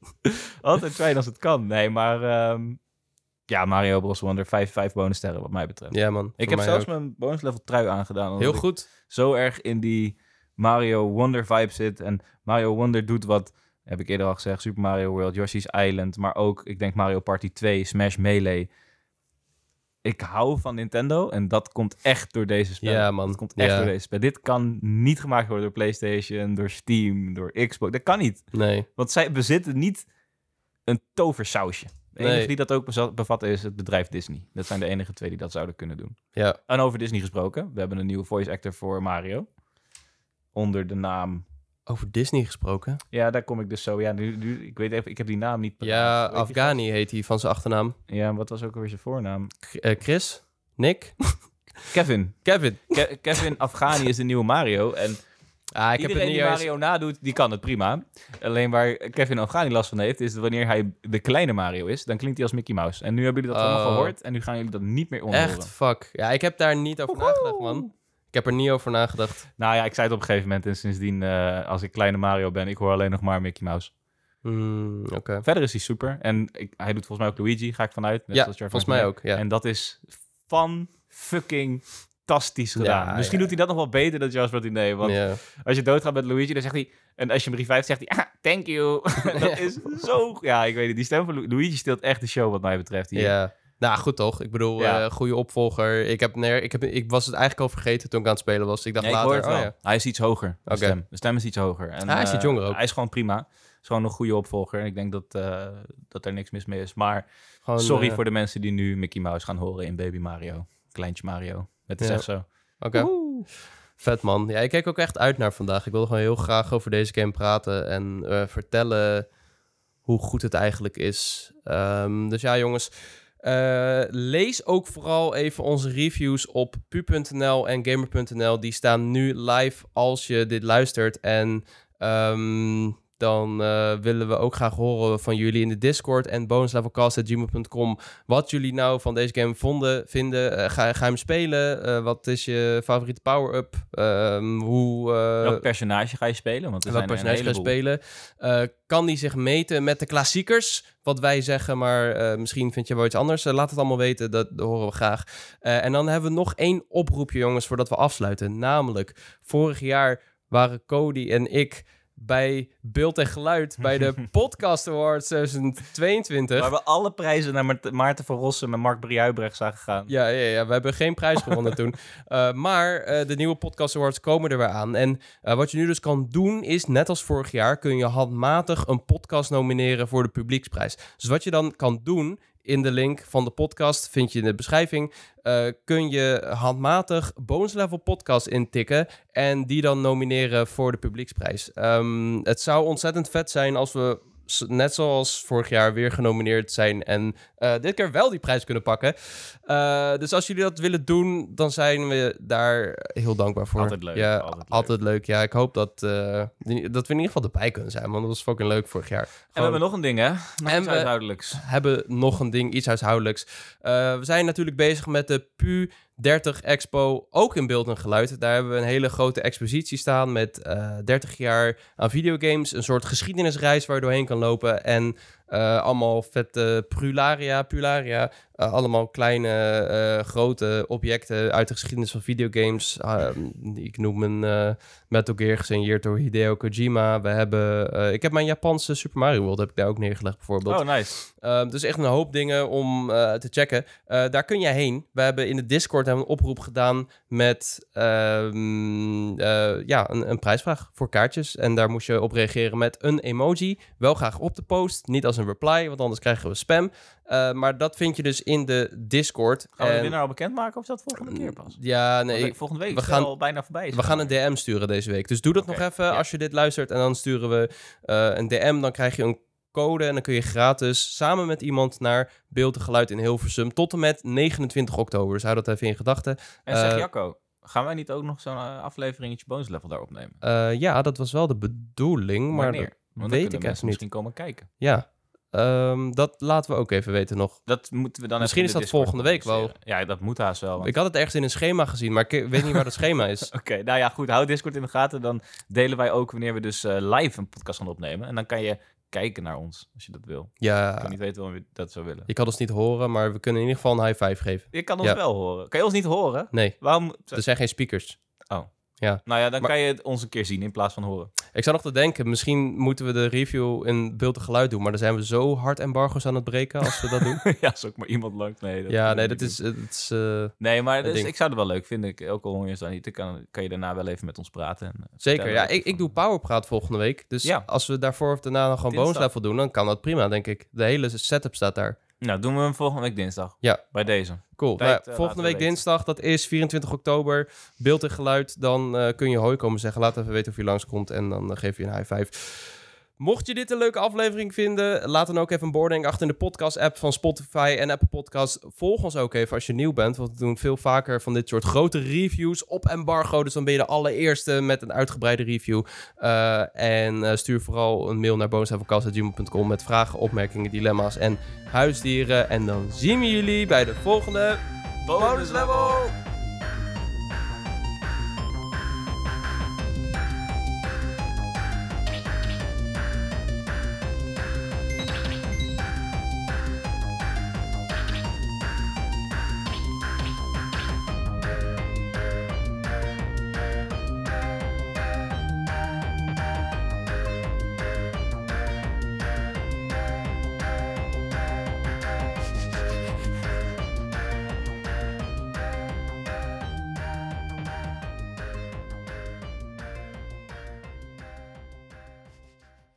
Altijd Train als het kan. Nee, maar ehm, ja, Mario Bros. Wonder 5, 5 bonussterren wat mij betreft. Ja man, ik heb zelfs ook. mijn bonuslevel trui aangedaan. Heel goed. zo erg in die Mario Wonder vibe zit. En Mario Wonder doet wat, heb ik eerder al gezegd, Super Mario World, Yoshi's Island. Maar ook, ik denk Mario Party 2, Smash Melee. Ik hou van Nintendo en dat komt echt door deze spel. Ja, man. Dat komt echt Ja. door deze spel. Dit kan niet gemaakt worden door PlayStation, door Steam, door Xbox. Dat kan niet. Nee. Want zij bezitten niet een toversausje. De enige Nee. die dat ook bevatten is het bedrijf Disney. Dat zijn de enige twee die dat zouden kunnen doen. Ja. En over Disney gesproken. We hebben een nieuwe voice actor voor Mario. Onder de naam... Over Disney gesproken. Ja, daar kom ik dus zo... Ja, nu, nu, ik weet even... Ik heb die naam niet... Ja. Weet Afghani heet hij van zijn achternaam. Ja, wat was ook alweer zijn voornaam? K- eh, Chris? Nick? Kevin. Kevin? Ke- Kevin Afghani is de nieuwe Mario. En Ah, ik heb het iedereen niet die eens... Mario nadoet, die kan het prima. Alleen waar Kevin Afghani last van heeft, is wanneer hij de kleine Mario is, dan klinkt hij als Mickey Mouse. En nu hebben jullie dat allemaal Oh. gehoord en nu gaan jullie dat niet meer onhoren. Echt, fuck. Ja, ik heb daar niet over nagedacht, man. Ik heb er niet over nagedacht. Nou ja, ik zei het op een gegeven moment en sindsdien, eh, als ik kleine Mario ben, ik hoor alleen nog maar Mickey Mouse. Hmm, Oké. Verder is hij super. En ik, hij doet volgens mij ook Luigi, ga ik vanuit. Net Ja, zoals volgens mij ook, ja. En dat is van fucking fantastisch gedaan. Ja, Misschien ja. doet hij dat nog wel beter dan Jasper Martinet. Want Ja. als je doodgaat met Luigi, dan zegt hij... En als je hem revive, zegt hij... Ah, thank you. dat is zo... Ja, ik weet niet. Die stem van Lu- Luigi steelt echt de show wat mij betreft hier. ja. Nou, goed toch? Ik bedoel, Ja. eh, goede opvolger. Ik, heb ner ik, heb, ik was het eigenlijk al vergeten toen ik aan het spelen was. Ik dacht Nee, ik later, hoor oh ja. Hij is iets hoger, de Oké. stem. De stem is iets hoger. En, Ah, hij is iets eh, jonger ook. Hij is gewoon prima. Is gewoon een goede opvolger. En ik denk dat, eh, dat er niks mis mee is. Maar Gewoon, sorry voor de mensen die nu Mickey Mouse gaan horen in Baby Mario. Kleintje Mario. Het is Ja. echt zo. Oké. Vet man. Ja, ik kijk ook echt uit naar vandaag. Ik wil gewoon heel graag over deze game praten en vertellen hoe goed het eigenlijk is. Ehm, dus ja, jongens. Eh, lees ook vooral even onze reviews op pu.nl en gamer.nl. Die staan nu live als je dit luistert. En ehm, dan eh, willen we ook graag horen van jullie in de Discord en bonuslevelcast.gmail.com wat jullie nou van deze game vonden, vinden. Eh, ga, ga je hem spelen? Eh, wat is je favoriete power-up? Ehm, hoe... Welk personage ga je spelen? Want er welk zijn er personage een ga je spelen? Kan die zich meten met de klassiekers? Wat wij zeggen, maar misschien vind je wel iets anders. Laat het allemaal weten, dat, dat horen we graag. En dan hebben we nog één oproepje, jongens, voordat we afsluiten. Namelijk, vorig jaar waren Cody en ik bij Beeld en Geluid bij de Podcast Awards 2022. Waar we alle prijzen naar Maart- Maarten van Rossum en Mark Brie-Huibrecht zagen gaan. Ja, ja, ja, we hebben geen prijs gewonnen toen. Uh, maar uh, de nieuwe Podcast Awards komen er weer aan. En uh, wat je nu dus kan doen is, net als vorig jaar, kun je handmatig een podcast nomineren voor de publieksprijs. Dus wat je dan kan doen, in de link van de podcast, vind je in de beschrijving, uh, kun je handmatig bonus level podcast intikken en die dan nomineren voor de publieksprijs. Um, het zou ontzettend vet zijn als we net zoals vorig jaar weer genomineerd zijn en eh, dit keer wel die prijs kunnen pakken. Eh, dus als jullie dat willen doen, dan zijn we daar heel dankbaar voor. Altijd leuk, Ja, altijd altijd leuk. leuk. Ja, ik hoop dat, eh, die- dat we in ieder geval erbij kunnen zijn, want dat was fucking leuk vorig jaar. En we hebben nog een ding, hè? Nog En iets we- huishoudelijks. hebben nog een ding, iets huishoudelijks. We zijn natuurlijk bezig met de PU 30 Expo, ook in beeld en geluid. Daar hebben we een hele grote expositie staan met eh 30 jaar aan videogames. Een soort geschiedenisreis waar je doorheen kan lopen. En eh, allemaal vette prularia, pularia. eh, allemaal kleine, eh, grote objecten uit de geschiedenis van videogames. Ah, ik noem een eh, Metal Gear gesigneerd door Hideo Kojima. We hebben, eh, ik heb mijn Japanse Super Mario World heb ik daar ook neergelegd bijvoorbeeld. Oh, nice. Um, dus echt een hoop dingen om eh, te checken. Eh, daar kun jij heen. We hebben in de Discord hebben een oproep gedaan met ehm, eh, ja, een, een prijsvraag voor kaartjes. En daar moest je op reageren met een emoji. Wel graag op de post, niet als een reply, want anders krijgen we spam. Eh, maar dat vind je dus in de Discord. Gaan we de winnaar al bekendmaken of is dat volgende keer pas? Ja, nee. Volgende week we gaan- al bijna voorbij. We gaan een DM sturen deze week. Dus doe dat nog even ja. als je dit luistert. En dan sturen we eh, een DM. Dan krijg je een code. En dan kun je gratis samen met iemand naar Beeld en Geluid in Hilversum. Tot en met 29 oktober. Dus hou dat even in gedachten. En zeg eh, Jacco, gaan wij niet ook nog zo'n afleveringetje bonus level daar opnemen? Ja, dat was wel de bedoeling. Maar dat- Want weet ik echt niet. misschien komen kijken. ja, Ehm, dat laten we ook even weten nog. Dat moeten we dan Misschien is dat Discord volgende week wel. Ja, dat moet haast wel. want- Ik had het ergens in een schema gezien, maar ik weet niet waar dat schema is. Oké, nou ja, goed. Hou Discord in de gaten. Dan delen wij ook wanneer we dus eh, live een podcast gaan opnemen. En dan kan je kijken naar ons, als je dat wil. Ik Ja, kan niet weten waarom je dat zou willen. je kan ons niet horen, maar we kunnen in ieder geval een high five geven. Je kan ons Ja. wel horen. Kan je ons niet horen? Nee, Waarom? er zijn geen speakers. Nou ja, dan Maar- kan je het ons een keer zien in plaats van horen. Ik zou nog te denken, misschien moeten we de review in beeld en geluid doen. Maar dan zijn we zo hard embargo's aan het breken als we dat doen. ja, is ook maar iemand langs. Nee, dat ja, nee, dat is... Het is eh, Nee, maar dus, ik zou het wel leuk vinden. Ook al hoor je dan niet, dan kan, kan je daarna wel even met ons praten. En, eh, zeker, ja. Ik, ik doe Powerpraat volgende week. Dus Ja. als we daarvoor of daarna nog gewoon bonus Dinsdag. level doen, dan kan dat prima, denk ik. De hele setup staat daar. Nou, doen we hem volgende week dinsdag. Ja. Bij deze. Cool. Tijd, Nou, eh, volgende we week weten. dinsdag, dat is 24 oktober. Beeld en geluid. Dan eh, kun je hoi komen zeggen. Laat even weten of je langskomt. En dan eh, geef je een high five. Mocht je dit een leuke aflevering vinden, laat dan ook even een boarding achter in de podcast-app van Spotify en Apple Podcasts. Volg ons ook even als je nieuw bent, want we doen veel vaker van dit soort grote reviews op embargo. Dus dan ben je de allereerste met een uitgebreide review. Eh, en eh, stuur vooral een mail naar bonusavocast.gmail.com met vragen, opmerkingen, dilemma's en huisdieren. En dan zien we jullie bij de volgende bonus level.